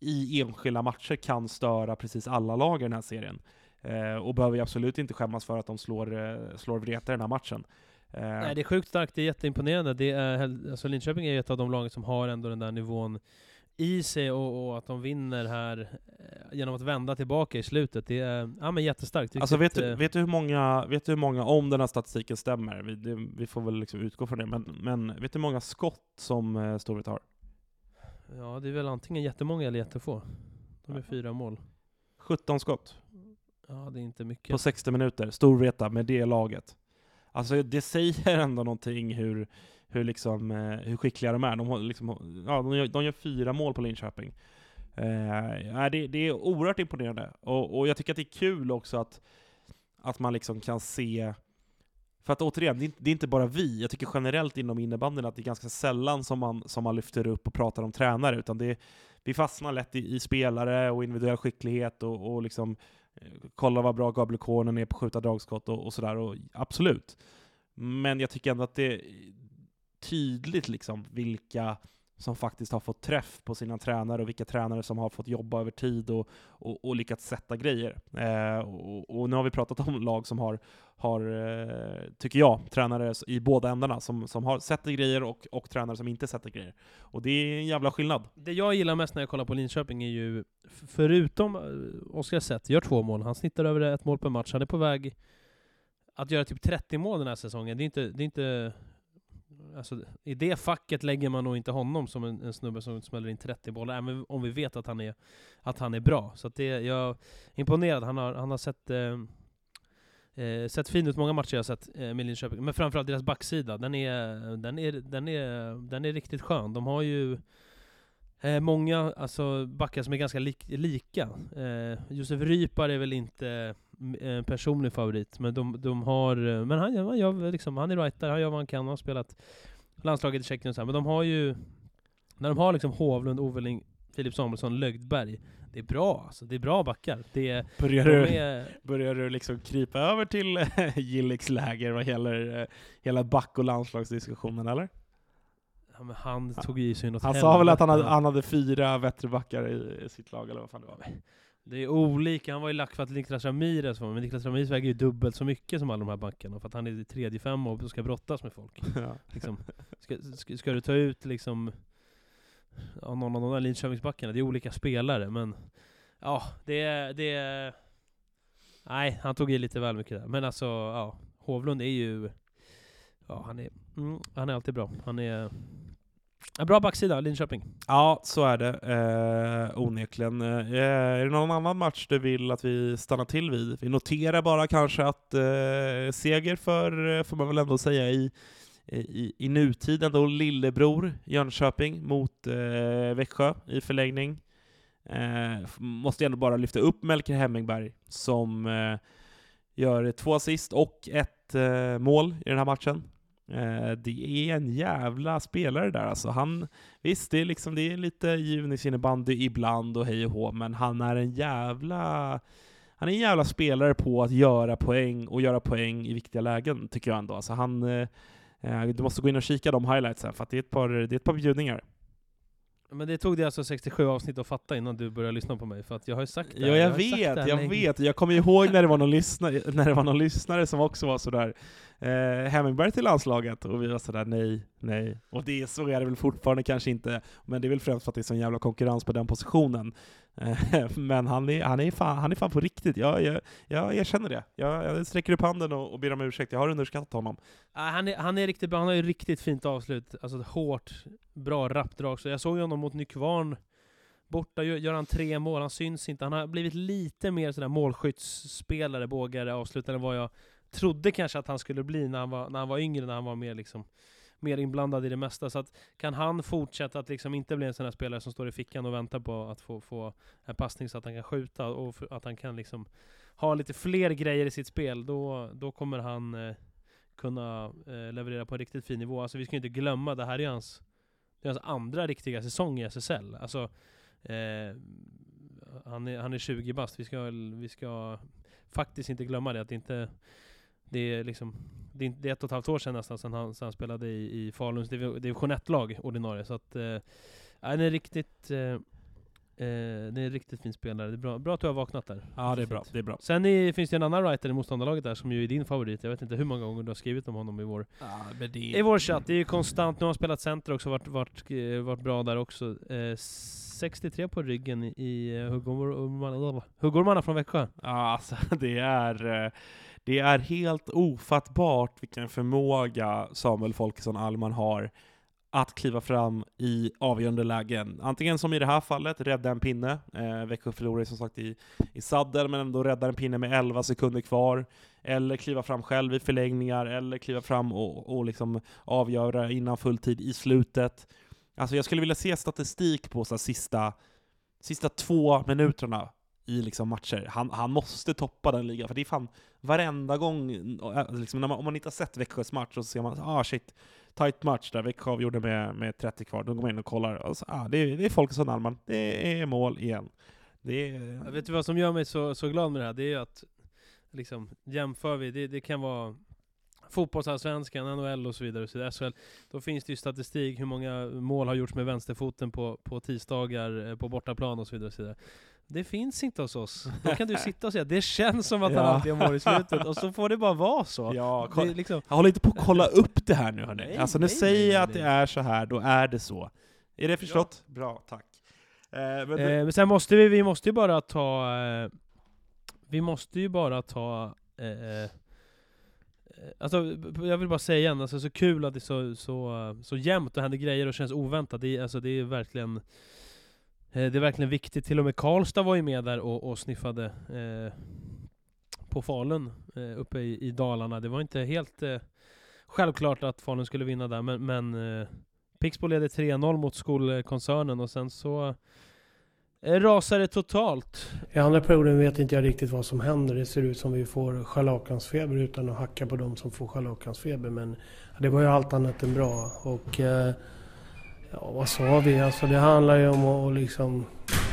i enskilda matcher kan störa precis alla lag i den här serien. Eh, och behöver absolut inte skämmas för att de slår, eh, slår Vreta i den här matchen. Eh, Nej, det är sjukt starkt, det är jätteimponerande. Det är, alltså Linköping är ett av de lagen som har ändå den där nivån i sig och, och, att de vinner här eh, genom att vända tillbaka i slutet. Det är ja, men jättestarkt. Alltså vet du, vet, du hur många, vet du hur många, om den här statistiken stämmer, vi, det, vi får väl liksom utgå från det, men, men vet du hur många skott som eh, Storvreta har? Ja, det är väl antingen jättemånga eller jättefå. De är fyra mål. 17 skott. Ja, det är inte mycket. På 60 minuter, Storvreta med det laget. Alltså det säger ändå någonting hur, hur, liksom, eh, hur skickliga de är. De, liksom, ja, de, gör, de gör fyra mål på Linköping. Eh, det, det är oerhört imponerande, och, och jag tycker att det är kul också att, att man liksom kan se för att återigen, det är, inte bara vi, jag tycker generellt inom innebandyn att det är ganska sällan som man, som man lyfter upp och pratar om tränare, utan det, vi fastnar lätt i, i spelare och individuell skicklighet och, och liksom eh, kolla vad bra Gabriel Kornen är på att skjuta dragskott och, och sådär, absolut. Men jag tycker ändå att det, tydligt liksom vilka som faktiskt har fått träff på sina tränare och vilka tränare som har fått jobba över tid och, och, och lyckats sätta grejer. Eh, och, och, nu har vi pratat om lag som har, har eh, tycker jag, tränare i båda ändarna som, som har sätter grejer och, och tränare som inte sätter grejer. Och det är en jävla skillnad. Det jag gillar mest när jag kollar på Linköping är ju, förutom eh, Oskar Zet, gör två mål, han snittar över ett mål per match, han är på väg att göra typ 30 mål den här säsongen. Det är inte, det är inte Alltså, I det facket lägger man nog inte honom som en, en snubbe som smäller in 30 bollar, även om vi vet att han är, att han är bra. Så det, jag är imponerad. Han har, han har sett... Eh, Eh, sett fin ut många matcher jag har sett eh, med Linköping, men framförallt deras backsida. Den är, den är, den är, den är riktigt skön. De har ju eh, många alltså, backar som är ganska li lika. Eh, Josef Rypar är väl inte en personlig favorit, men de, de har... eh, Men han, han, gör, liksom, han är rightare, han gör vad han kan, han har spelat landslaget i Tjeckien och så här. Men de har ju... När de har liksom Hovlund, Oveling, Filip Samuelsson, Lögdberg. Det är bra alltså, det är bra backar. Det är, Börjar de du, är, börjar du liksom krypa över till Gilliks läger vad gäller eh, hela back och landslagsdiskussionen eller? ja, men han tog i sig något Han sa väl att han hade, han hade fyra bättre backar i, i sitt lag eller vad fan det var? Det är olika, han var ju lack för att Niklas Ramirez var men Niklas Ramirez väger ju dubbelt så mycket som alla de här backarna för att han är i tredje fem och ska brottas med folk. Ja. Liksom, ska, ska, ska du ta ut liksom ja, någon av de där Linköpingsbackarna, det är olika spelare men ja, det är, det är Nej, han tog i lite väl mycket där. Men alltså, ja, Hovlund är ju Ja, han är, mm, han är alltid bra. Han är bra backsida, Linköping. Ja, så är det eh, onekligen. Eh, är det någon annan match du vill att vi stannar till vid? Vi noterar bara kanske att eh, seger för, eh, får man väl ändå säga, i, i, i nutiden då lillebror Jönköping mot eh, Växjö i förlängning. Eh, måste ändå bara lyfta upp Melker Hemmingberg som eh, gör två assist och ett eh, mål i den här matchen. Eh, det är en jävla spelare där alltså. Han, visst, det är, liksom, det är lite junisinnebandy ibland och hej och hå, men han är en jävla han är en jävla spelare på att göra poäng och göra poäng i viktiga lägen, tycker jag ändå. Alltså han, eh, eh, du måste gå in och kika de highlightsen, för att det är ett par, det är ett par bjudningar. Men det tog det alltså 67 avsnitt att fatta innan du började lyssna på mig, för att jag har ju sagt det Ja, här, jag, det vet, jag länge. vet. Jag kommer ihåg när det var någon lyssnare, när det var någon lyssnare som också var sådär eh, Hemmingberg till landslaget, och vi var sådär nej, nej. Och det är, så är det väl fortfarande kanske inte, men det är väl främst för att det är sån jävla konkurrens på den positionen. Eh, men han är, han, är fan, han är fan på riktigt, jag, jag, jag erkänner det. Jag, jag sträcker upp handen och, och ber om ursäkt, jag har underskattat honom. Han, är, han är riktigt bra, han har ju riktigt fint avslut. Alltså hårt, bra rappdrag. Så jag såg ju honom mot Nykvarn borta, gör, han tre mål, han syns inte. Han har blivit lite mer sådär målskyttsspelare, bågare, avslutare än vad jag trodde kanske att han skulle bli när han var, när han var yngre, när han var mer liksom mer inblandad i det mesta. Så att kan han fortsätta att liksom inte bli en sån här spelare som står i fickan och väntar på att få, få en passning så att han kan skjuta och för, att han kan liksom ha lite fler grejer i sitt spel, då, då kommer han eh, kunna eh, leverera på en riktigt fin nivå. Alltså vi ska ju inte glömma, det här är hans, det är hans andra riktiga säsong i SSL. Alltså, eh, han, är, han är 20 bast, vi ska, vi ska faktiskt inte glömma det. Att det inte det är liksom det är, det är ett och ett halvt år sedan nästan sedan han, sedan han spelade i, i Faluns division 1-lag ordinarie. Så att, eh, han är riktigt eh, eh, det är en riktigt fin spelare. Det är bra, bra att du har vaknat där. Ja, det är bra. Det är bra. Sen är, finns det en annan writer i motståndarlaget där som ju är din favorit. Jag vet inte hur många gånger du har skrivit om honom i vår, Ja, det i vår chatt. Det är ju konstant. Nu har han spelat center också, varit, varit, eh, varit bra där också. Eh, 63 på ryggen i- eh, Huggormarna Huggormarna från Växjö. Ja, alltså det är, eh, det är helt ofattbart vilken förmåga Samuel Folkesson Alman har att kliva fram i avgörande lägen. Antingen som i det här fallet, rädda en pinne. Eh, Växjö förlorade ju som sagt i, i sadden, men ändå räddar en pinne med 11 sekunder kvar. Eller kliva fram själv i förlängningar, eller kliva fram och, och liksom avgöra innan fulltid i slutet. Alltså jag skulle vilja se statistik på så här, sista, sista två minuterna i liksom matcher. Han, han måste toppa den ligan, för det är fan varenda gång, eh, liksom, när man, om man inte har sett Växjös match, så ser man ah shit, tight match där Växjö avgjorde med, med 30 kvar. Då går man in och kollar, och så, ah, det, är, det är Folkesson Alman, det är mål igen. Det är, Jag vet du vad som gör mig så, så glad med det här? Det är ju att liksom, jämför vi, det, det kan vara fotbollsallsvenskan, NHL och så vidare, och så vidare. SHL, då finns det ju statistik hur många mål har gjorts med vänsterfoten på, på tisdagar eh, på bortaplan och så vidare. Och så vidare. Det finns inte hos oss. Då kan du sitta och säga det känns som att han Ja. alltid har mål i slutet, och så får det bara vara så. ja, kolla, liksom, jag håller inte på att kolla upp det här nu hörni. Nej, alltså nu nej, säger nej, jag att nej. det är så här, då är det så. Är det förstått? Bra, tack. Eh, men Eh, men sen måste vi, vi måste ju bara ta, eh, vi måste ju bara ta, eh, eh, alltså jag vill bara säga igen, alltså så kul att det är så, så, så jämnt och händer grejer och känns oväntat. Det är, alltså, det är verkligen, eh, Eh, det är verkligen viktigt. Till och med Karlstad var ju med där och, och sniffade eh, på Falun eh, uppe i, i Dalarna. Det var inte helt eh, självklart att Falun skulle vinna där, men, men eh, Pixbo leder 3-0 mot skolkoncernen och sen så eh, rasar det totalt. I andra perioden vet inte jag riktigt vad som händer. Det ser ut som vi får scharlakansfeber utan att hacka på de som får scharlakansfeber. Men det var ju allt annat än bra. Och eh, ja, vad sa vi? Alltså det handlar ju om att liksom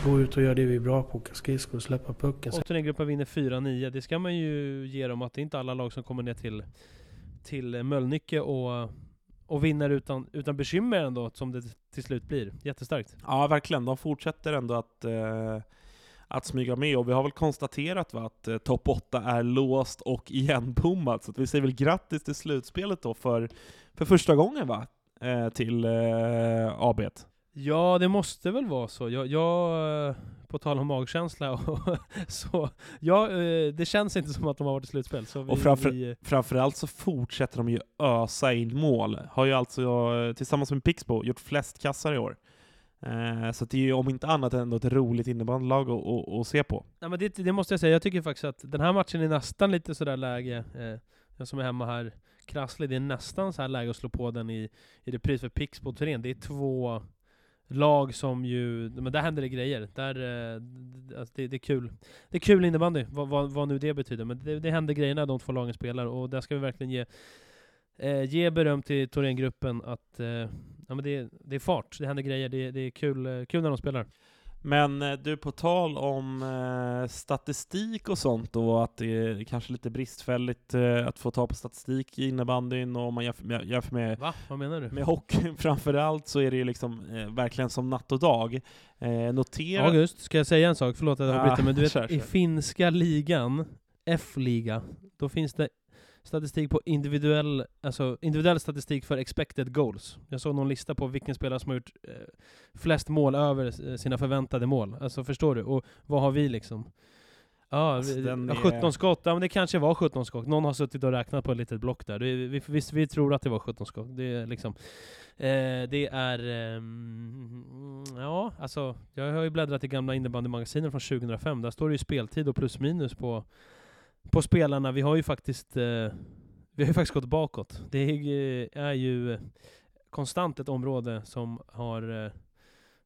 gå ut och göra det vi är bra på. Åka skridskor och släppa pucken. Och turneringgruppen vinner 4-9. Det ska man ju ge dem att det är inte alla lag som kommer ner till, till Mölnlycke och, och vinner utan, utan bekymmer ändå, som det till slut blir. Jättestarkt. Ja, verkligen. De fortsätter ändå att, eh, att smyga med, och vi har väl konstaterat va, att eh, topp 8 är låst och igenbommat, så att vi säger väl grattis till slutspelet då för, för första gången va? Eh, till eh, AB. Ja, det måste väl vara så. Jag, jag eh, på tal om magkänsla, och så, ja, eh, det känns inte som att de har varit i slutspel. Så vi, Och framför- vi, Framförallt så fortsätter de ju ösa in mål. Har ju alltså, eh, tillsammans med Pixbo, gjort flest kassar i år. Så det är ju om inte annat ändå ett roligt innebandylag att, att, att se på. Nej, men det, det måste jag säga, jag tycker faktiskt att den här matchen är nästan lite sådär läge, jag som är hemma här, krasslig, det är nästan så här läge att slå på den i, i repris för Pixbo turnén Det är två lag som ju, men där händer det grejer. Där, eh, alltså det, det är kul. Det är kul innebandy, vad, vad, vad nu det betyder. Men det, det händer grejer när de två lagen spelar, och där ska vi verkligen ge, eh, ge beröm till Thorengruppen att eh, ja, men det, det är fart, det händer grejer, det, det är kul, eh, kul när de spelar. Men eh, du, på tal om eh, statistik och sånt och att det är kanske lite bristfälligt eh, att få ta på statistik i innebandyn och om man jämför jämför med, Va? Vad menar du? med hockeyn framförallt så är det ju liksom eh, verkligen som natt och dag. Eh, notera... August, ska jag säga en sak? Förlåt att jag Ja, avbryter, men du vet, kör, i kör. finska ligan, F-liga, då finns det statistik på individuell, alltså individuell statistik för expected goals. Jag såg någon lista på vilken spelare som har gjort eh, flest mål över eh, sina förväntade mål. Alltså förstår du? Och vad har vi liksom? Ja, Alltså, vi- är- 17 skott, ja men det kanske var 17 skott. Någon har suttit och räknat på ett litet block där. Vi, vi, vi tror att det var 17 skott. Det är liksom... Eh, det är... ehm, ja, alltså... Jag har ju bläddrat i gamla innebandymagasinen från 2005. Där står det ju speltid och plus minus på, på spelarna. Vi har ju faktiskt... Eh, vi har ju faktiskt gått bakåt. Det är, är ju eh, konstant ett område som har... Eh,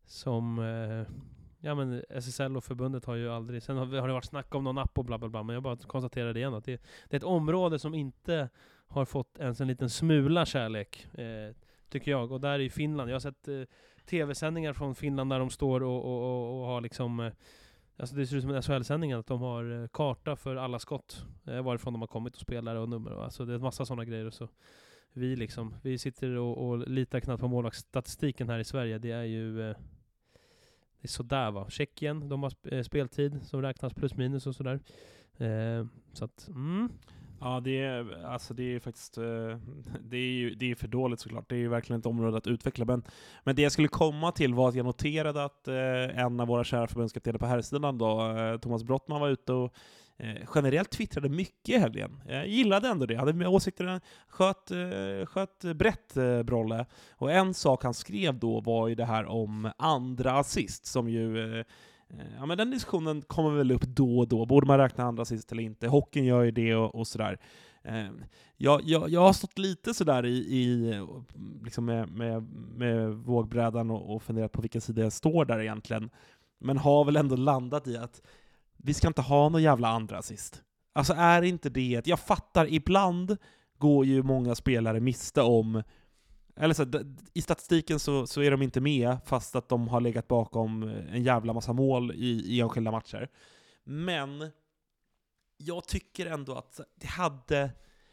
som... Eh, ja men SSL och förbundet har ju aldrig... Sen har, har det varit snack om någon app och bla bla bla, men jag bara konstaterar det igen att det, det är ett område som inte har fått ens en liten smula kärlek. Eh, tycker jag. Och där i Finland, jag har sett eh, tv-sändningar från Finland där de står och, och, och, och har liksom eh, Alltså det ser ut som en SHL-sändning, att de har eh, karta för alla skott, eh, varifrån de har kommit och spelare och nummer. Alltså det är en massa sådana grejer. Och så vi liksom, vi sitter och, och litar knappt på målvaktsstatistiken här i Sverige. Det är ju eh, det är sådär va. Tjeckien, de har speltid som räknas plus minus och sådär. Eh, så att, mm. Ja, det är, alltså det är faktiskt eh, det är, ju, det är för dåligt såklart. Det är ju verkligen ett område att utveckla. Men, men det jag skulle komma till var att jag noterade att eh, en av våra kära förbundskaptener på herrsidan, då, eh, Thomas Brottman, var ute och generellt twittrade mycket i helgen. Jag gillade ändå det. Hade åsikter, sköt, sköt brett Brolle. Och en sak han skrev då var ju det här om andra assist, som ju Eh, ja men den diskussionen kommer väl upp då och då. Borde man räkna andra sist eller inte? Hockeyn gör ju det och, och sådär. Eh, jag, jag, jag har stått lite sådär i, i liksom med, med, med vågbrädan och, och funderat på vilken sida jag står där egentligen. Men har väl ändå landat i att vi ska inte ha någon jävla andra sist. Alltså är inte det... Jag fattar, ibland går ju många spelare miste om eller så, I statistiken så, så är de inte med, fast att de har legat bakom eh, en jävla massa mål i, i enskilda matcher. Men jag tycker ändå att det hade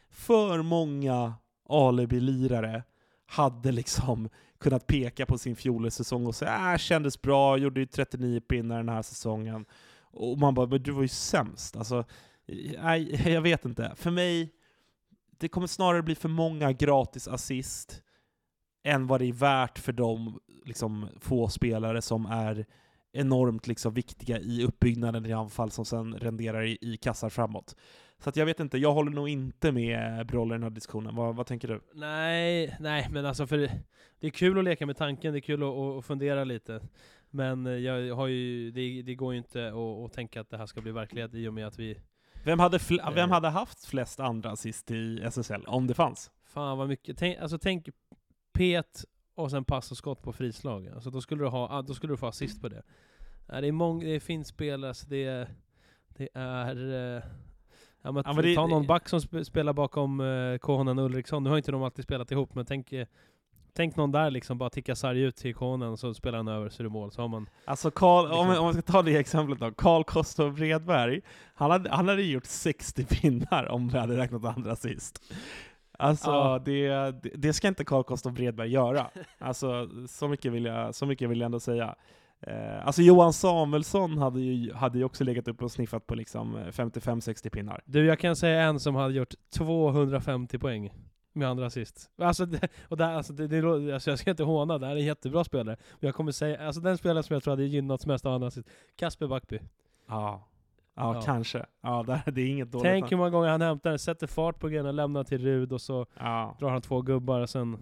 för många alibi-lirare hade liksom kunnat peka på sin fjolårssäsong och säga äh, kändes bra, gjorde ju 39 pinnar den här säsongen. Och man bara, men du var ju sämst. Alltså, nej, jag vet inte. För mig, det kommer snarare bli för många gratis assist än vad det är värt för de liksom, få spelare som är enormt liksom, viktiga i uppbyggnaden i anfall som sen renderar i, i kassar framåt. Så jag vet inte, jag håller nog inte med Brolle i den här diskussionen. Vad, vad tänker du? Nej, nej, men alltså för det är kul att leka med tanken, det är kul att, att fundera lite. Men eh, jag har ju, det, det går ju inte att, att tänka att det här ska bli verklighet i och med att vi Vem hade, fl- Eh. vem hade haft flest andra assist i SSL, om det fanns? Fan vad mycket. Tänk, alltså tänk pet och sen pass och skott på frislag. Alltså då skulle du, ha, ah, då skulle du få assist på det. Nej, det är många, det är fint spel, alltså det är... Det är... eh, Ja, men, Ja, men det- ta någon back som sp spelar bakom uh, Kohonen och Ulriksson. Nu har inte de alltid spelat ihop, men tänk, eh, tänk någon där liksom, bara ticka sarg ut till Kohonen, så spelar han över så är det mål. Så har man... Alltså Carl, om, Liksom. om man ska ta det exemplet då, Carl Kostov Bredberg, han hade, han hade gjort 60 pinnar om vi hade räknat andra sist. Alltså Ja. det, det, ska inte Carl Kostov Bredberg göra. Alltså så mycket vill jag, så mycket vill jag ändå säga. Eh, alltså Johan Samuelsson hade ju, hade ju också legat upp och sniffat på liksom 55-60 pinnar. Du, jag kan säga en som hade gjort 250 poäng med andra assist. Alltså, det, och där, alltså, det, det, alltså jag ska inte håna, det här är en jättebra spelare. Men jag kommer säga, alltså den spelaren som jag tror hade gynnats mest av andra assist, Kasper Backby. Ja, ja, Ja. kanske. Ja, det, det är inget dåligt. Tänk hur många gånger han hämtar den, sätter fart på grejerna, lämnar till Rud och så ja. drar han två gubbar och sen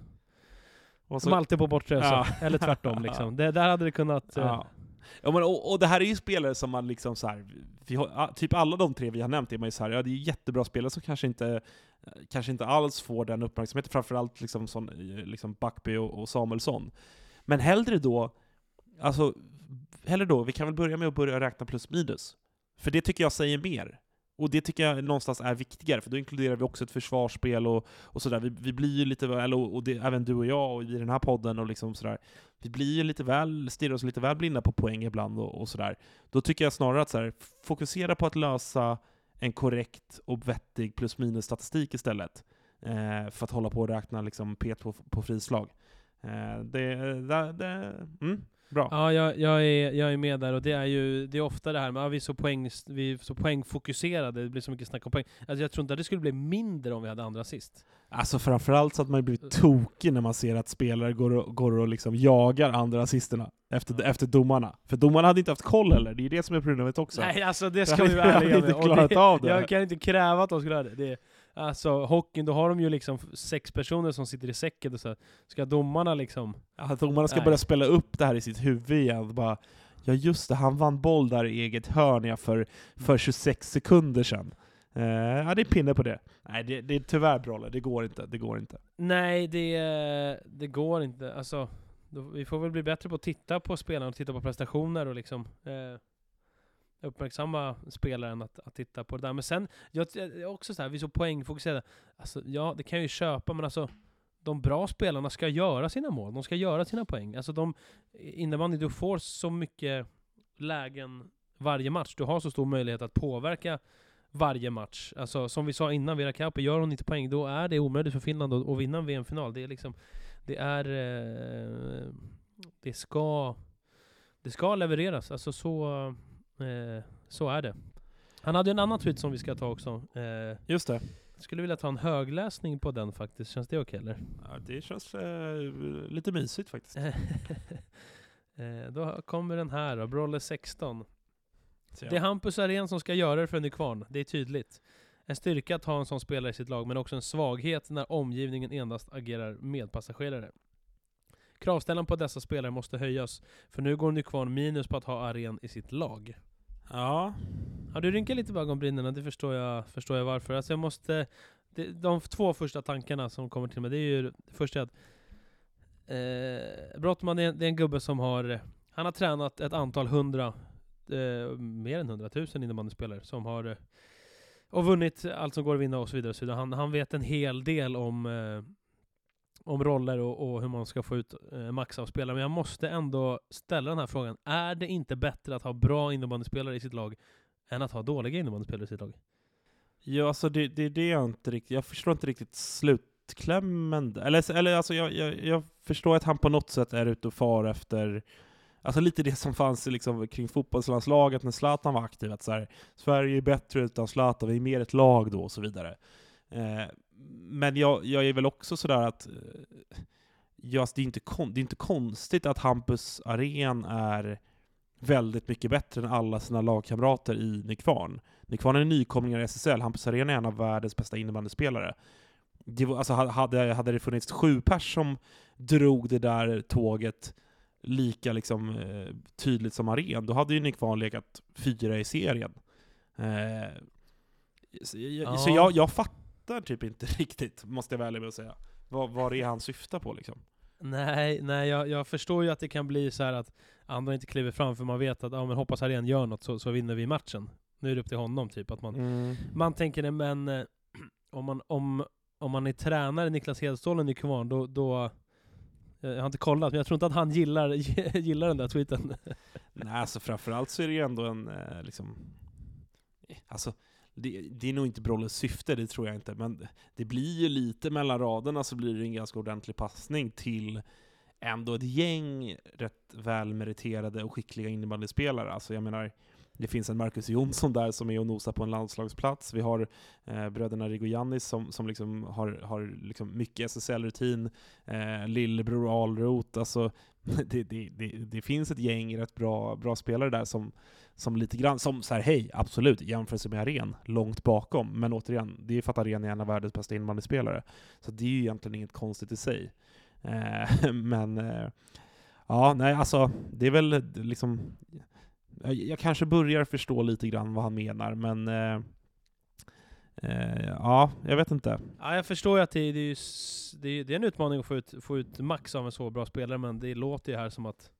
Och som alltid på bortre Ja. så. Eller tvärtom liksom. Det, där hade det kunnat... eh, Ja. Ja, men, och, och det här är ju spelare som man liksom så här, vi har, typ alla de tre vi har nämnt är man ju så här, ja det är jättebra spelare som kanske inte, kanske inte alls får den uppmärksamheten, framförallt liksom, sån, liksom Backby och, och Samuelsson. Men hellre då, alltså, hellre då, vi kan väl börja med att börja räkna plus minus. För det tycker jag säger mer. Och det tycker jag någonstans är viktigare, för då inkluderar vi också ett försvarsspel och, och sådär. Vi, vi blir ju lite väl, och det, även du och jag och i den här podden och liksom sådär, vi blir ju lite väl, stirrar oss lite väl blinda på poäng ibland och, och sådär. Då tycker jag snarare att sådär, fokusera på att lösa en korrekt och vettig plus minus statistik istället. Eh, för att hålla på och räkna liksom P på, på frislag. Eh, det, det, det, mm, bra. Ja, jag, jag, är, jag är med där och det är ju det är ofta det här med att vi är så, poäng, vi är så poängfokuserade, det blir så mycket snack om poäng. Alltså jag tror inte att det skulle bli mindre om vi hade andra assist. Alltså framförallt så att man blivit tokig när man ser att spelare går och, går och liksom jagar andra assisterna efter, efter domarna. För domarna hade inte haft koll heller, det är det som är problemet också. Nej, alltså det ska vi vara ärliga med. Klarat det, av det. Jag kan inte kräva att de skulle göra det. det alltså hockeyn, då har de ju liksom sex personer som sitter i säcken och så. Ska domarna liksom... Att domarna ska Nej. börja spela upp det här i sitt huvud igen. Bara, ja just det, han vann boll där i eget hörn ja, för, för 26 sekunder sedan. Eh, ja, det är pinne på det. Nej, det, det är tyvärr Brolle, det går inte. Det går inte. Nej, det, det går inte. Alltså, då, vi får väl bli bättre på att titta på spelarna och titta på prestationer och liksom eh, uppmärksamma spelaren att, att titta på det där. Men sen, jag, jag är också så här, vi är så poängfokuserade. Alltså, ja, det kan jag ju köpa, men alltså de bra spelarna ska göra sina mål, de ska göra sina poäng. Alltså de, innebandy, du får så mycket lägen varje match. Du har så stor möjlighet att påverka varje match. Alltså som vi sa innan, Vera Kauppi, gör hon inte poäng, då är det omöjligt för Finland att, att vinna en VM-final. Det är liksom, det är, eh, det ska, det ska levereras. Alltså så, eh, så är det. Han hade ju en annan tweet som vi ska ta också. Eh, Just det. skulle vilja ta en högläsning på den faktiskt. Känns det okej eller? Ja, det känns eh, lite mysigt faktiskt. eh, då kommer den här då, Brolle 16. Så Det är Hampus Arén som ska göra det för Nykvarn, det är tydligt. En styrka att ha en sån spelare i sitt lag, men också en svaghet när omgivningen endast agerar medpassagerare. Kravställan på dessa spelare måste höjas, för nu går Nykvarn minus på att ha Arén i sitt lag. Ja, Ja, du rynkar lite på ögonbrynen, det förstår jag, förstår jag varför. Alltså jag måste... Det, de två första tankarna som kommer till mig, det är ju... Det första är att... Eh, Brottman, det är, det är en gubbe som har... Han har tränat ett antal hundra, eh, mer än hundratusen innebandyspelare, som har... Eh, och vunnit allt som går att vinna och så vidare. Så. Han, han vet en hel del om... Eh, om roller och, och hur man ska få ut eh, max av spelare. Men jag måste ändå ställa den här frågan. Är det inte bättre att ha bra innebandyspelare i sitt lag än att ha dåliga innebandyspelare i sitt lag. ja alltså det, det är det jag inte riktigt... Jag förstår inte riktigt slutklämmen. Eller, eller alltså jag, jag, jag förstår att han på något sätt är ute och far efter Alltså lite det som fanns liksom kring fotbollslandslaget när Zlatan var aktiv, att så här, Sverige är bättre utan Zlatan, vi är mer ett lag då och så vidare. Eh, men jag, jag är väl också sådär att eh, ja, alltså det, är inte kon, det är inte konstigt att Hampus Arén är väldigt mycket bättre än alla sina lagkamrater i Nykvarn. Nykvarn är en nykomlingar i SSL, Hampus Arén är en av världens bästa innebandyspelare. Det var, alltså, hade, hade det funnits sju pers som drog det där tåget lika liksom, eh, tydligt som Arén, då hade ju Nykvarn legat fyra i serien. Eh, Så, jag, Ja. så jag, jag fattar typ inte riktigt, måste jag väl med att säga, vad, vad det är han syftar på liksom. Nej, nej jag, jag förstår ju att det kan bli så här att andra inte kliver fram för man vet att ja, men hoppas Arén gör något så, så vinner vi matchen. Nu är det upp till honom typ. Att man, Mm. man tänker det, men eh, om man, om, om man är tränare, Niklas Hedstålen i Kvarn, då, då eh, jag har inte kollat, men jag tror inte att han gillar, gillar den där tweeten. Nej, alltså framförallt så är det ju ändå en, eh, liksom... Alltså, det, det är nog inte Brolles syfte, det tror jag inte, men det blir ju lite mellan raderna så blir det en ganska ordentlig passning till ändå ett gäng rätt välmeriterade och skickliga innebandyspelare. Alltså jag menar, det finns en Marcus Jonsson där som är och nosar på en landslagsplats. Vi har eh, bröderna Rigoyannis som, som liksom har, har liksom mycket SSL-rutin. Eh, lillebror Alroth. Alltså, det, det, det, det finns ett gäng rätt bra, bra spelare där som, som lite grann, som så här, hej, absolut, jämförelse med Aren, långt bakom. Men återigen, det är för att Aren är en av världens bästa innebandyspelare. Så det är ju egentligen inget konstigt i sig. Eh, men, eh, ja, nej, alltså, det är väl liksom, jag, jag kanske börjar förstå lite grann vad han menar, men eh, eh, ja, jag vet inte. Ja, jag förstår ju att det, det, är, ju det, är, en utmaning att få ut, få ut max av en så bra spelare, men det låter ju här som att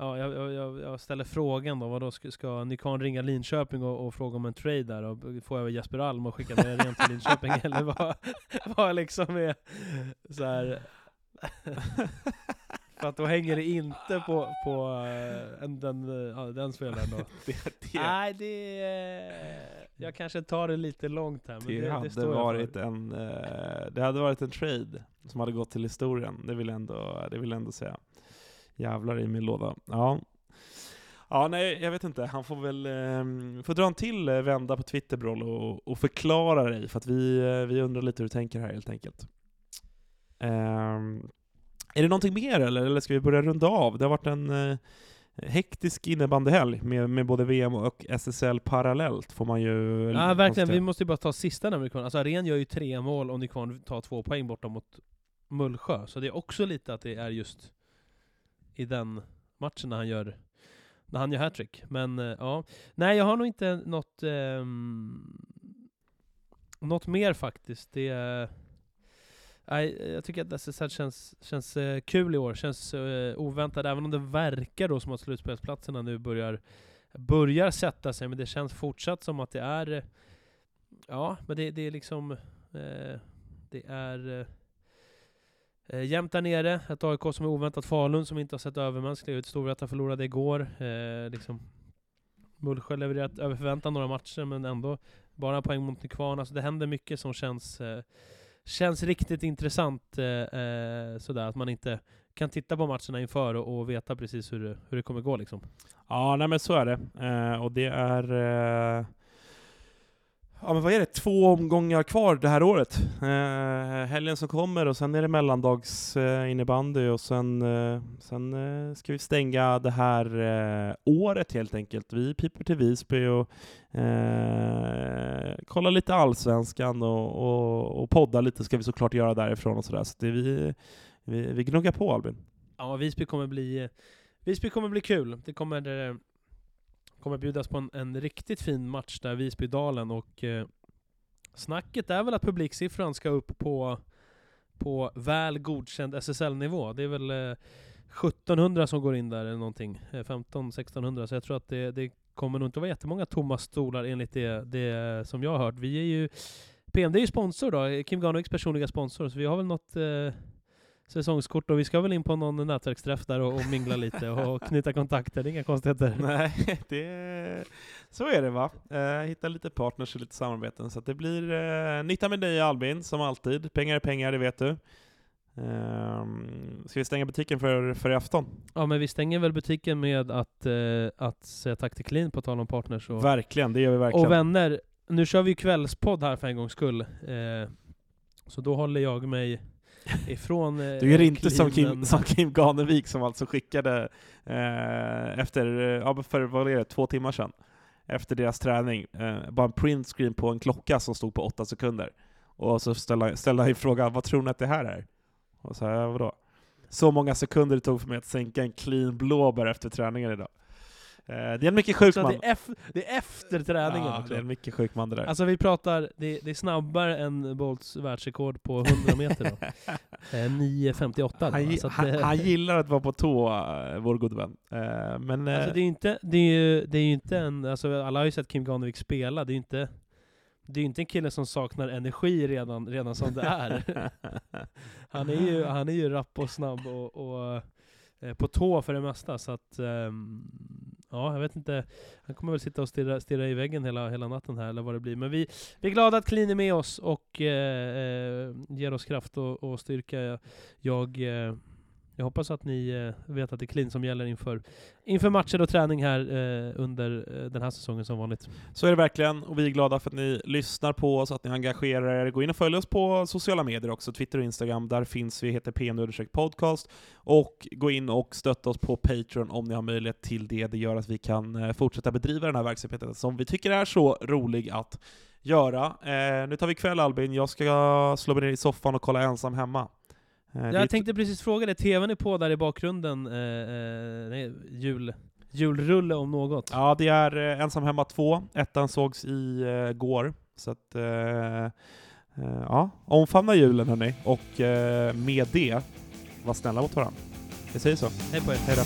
Ja, jag, jag- jag, ställer frågan då, vadå, ska, ska ringa Linköping och, och fråga om en trade där och få över Jesper Alm och skicka med rent till Linköping? eller vad, vad liksom är så här. För att då hänger det inte på, på eh, en, den, eh, den spelaren då. det, det, Nej, det... eh, Jag kanske tar det lite långt här, men det, det, det, hade står jag varit en, eh, det hade varit en trade som hade gått till historien, det vill jag ändå, det vill jag ändå säga. Jävlar i min låda. Ja. Ja, nej, jag vet inte. Han får väl eh, får dra en till eh, vända på Twitter, Broll, och, och förklara dig, för att vi, eh, vi undrar lite hur du tänker här helt enkelt. Ehm, är det någonting mer eller, eller ska vi börja runda av? Det har varit en eh, hektisk innebandyhelg med, med både VM och SSL parallellt, får man ju Ja verkligen, vi måste ju bara ta sista när Nykvarn. Alltså Aren gör ju tre mål och Nykvarn tar två poäng borta mot Mullsjö. Så det är också lite att det är just i den matchen när han gör när han gör hattrick. Men eh, ja, nej jag har nog inte något ehm, något mer faktiskt. Det är Nej, jag tycker att SSL känns, känns eh, kul i år, känns eh, oväntat, även om det verkar då som att slutspelsplatserna nu börjar börjar sätta sig, men det känns fortsatt som att det är... eh, Ja, men det, det är liksom... Eh, det är... Eh, jämnt där nere, ett AIK som är oväntat Falun som inte har sett övermänskliga ut. Storvreta förlorade igår. Eh, liksom. Mullsjö levererat över förväntan några matcher, men ändå bara poäng mot Nykvarn. Alltså det händer mycket som känns... Eh, Känns riktigt intressant. Eh, eh, sådär, att man inte kan titta på matcherna inför och, och veta precis hur, det- hur det kommer gå liksom. Ja, nej men så är det. Eh, och det är... Eh, ja men vad är det? Två omgångar kvar det här året. Eh, helgen som kommer och sen är det mellandags eh, innebandy och sen, eh, sen eh, ska vi stänga det här eh, året helt enkelt. Vi piper till Visby och eh, kollar lite allsvenskan och, och, och poddar lite ska vi såklart göra därifrån och sådär. Så det vi, vi, vi gnuggar på Albin. Ja, Visby kommer bli, Visby kommer bli kul. Det kommer, eh, kommer bjudas på en, en riktigt fin match där, Visbydalen, och eh, snacket är väl att publiksiffran ska upp på, på väl godkänd SSL-nivå. Det är väl eh, 1700 som går in där eller någonting, eh, 15-1600, så jag tror att det, det kommer nog inte vara jättemånga tomma stolar enligt det, det som jag har hört. Vi är ju, PMD är ju sponsor då, Kim Garneviks personliga sponsor, så vi har väl något eh, säsongskort och vi ska väl in på någon nätverksträff där och, och mingla lite och knyta kontakter, det är inga konstigheter. Nej, det, så är det va. Eh, hitta lite partners och lite samarbeten. Så det blir eh, nytta med dig Albin, som alltid. Pengar är pengar, det vet du. Ehm, ska vi stänga butiken för, för i afton? Ja men vi stänger väl butiken med att, eh, att säga tack till Clean på tal om partners och, Verkligen, det gör vi verkligen. och vänner. Nu kör vi ju kvällspodd här för en gång skull. Eh, så då håller jag mig ifrån eh, du är inte som Kim, som Kim Ganevik som alltså skickade eh, efter, eh, ja, för vad är det, två timmar sedan, efter deras träning, eh, bara en printscreen på en klocka som stod på åtta sekunder. Och så ställde, ställde han frågan, vad tror ni att det här är? Och så här, vadå? Så många sekunder det tog för mig att sänka en clean blåbär efter träningen idag. Eh, det är en mycket sjuk man. det är, det efter träningen ja, också. det är en mycket sjuk man det där. Alltså vi pratar, det, det är snabbare än Bolts världsrekord på 100 meter då. Eh, 9.58 då, han, att, han, eh, han gillar att vara på tå, eh, vår gode vän. Eh, men eh, Alltså det är ju inte, det är ju, det är ju inte en, alltså alla har ju sett Kim Ganevik spela, det är ju inte det är ju inte en kille som saknar energi redan, redan som det är. han, är ju, han är ju rapp och snabb och, och eh, på tå för det mesta, så att ehm, ja, jag vet inte. Han kommer väl sitta och stirra, stirra i väggen hela, hela natten här, eller vad det blir. Men vi, vi är glada att Clean är med oss och eh, eh, ger oss kraft och, och styrka. Jag, eh, jag hoppas att ni eh, vet att det är Clean som gäller inför, inför matcher och träning här eh, under eh, den här säsongen som vanligt. Så är det verkligen, och vi är glada för att ni lyssnar på oss, att ni engagerar er. Gå in och följ oss på sociala medier också, Twitter och Instagram. Där finns vi, heter PM podcast. Och gå in och stötta oss på Patreon om ni har möjlighet till det. Det gör att vi kan eh, fortsätta bedriva den här verksamheten som vi tycker är så rolig att göra. Eh, nu tar vi kväll Albin, jag ska slå mig ner i soffan och kolla ensam hemma. Eh, Jag tänkte precis fråga det, TVn är på där i bakgrunden, eh, eh, nej, jul, julrulle om något. Ja, det är eh, Ensam hemma 2. Ettan sågs i eh, går. Så att, eh, ja, omfamna julen hörni. Och eh, med det, var snälla mot varandra. Vi säger så. Hej på er. Hej då.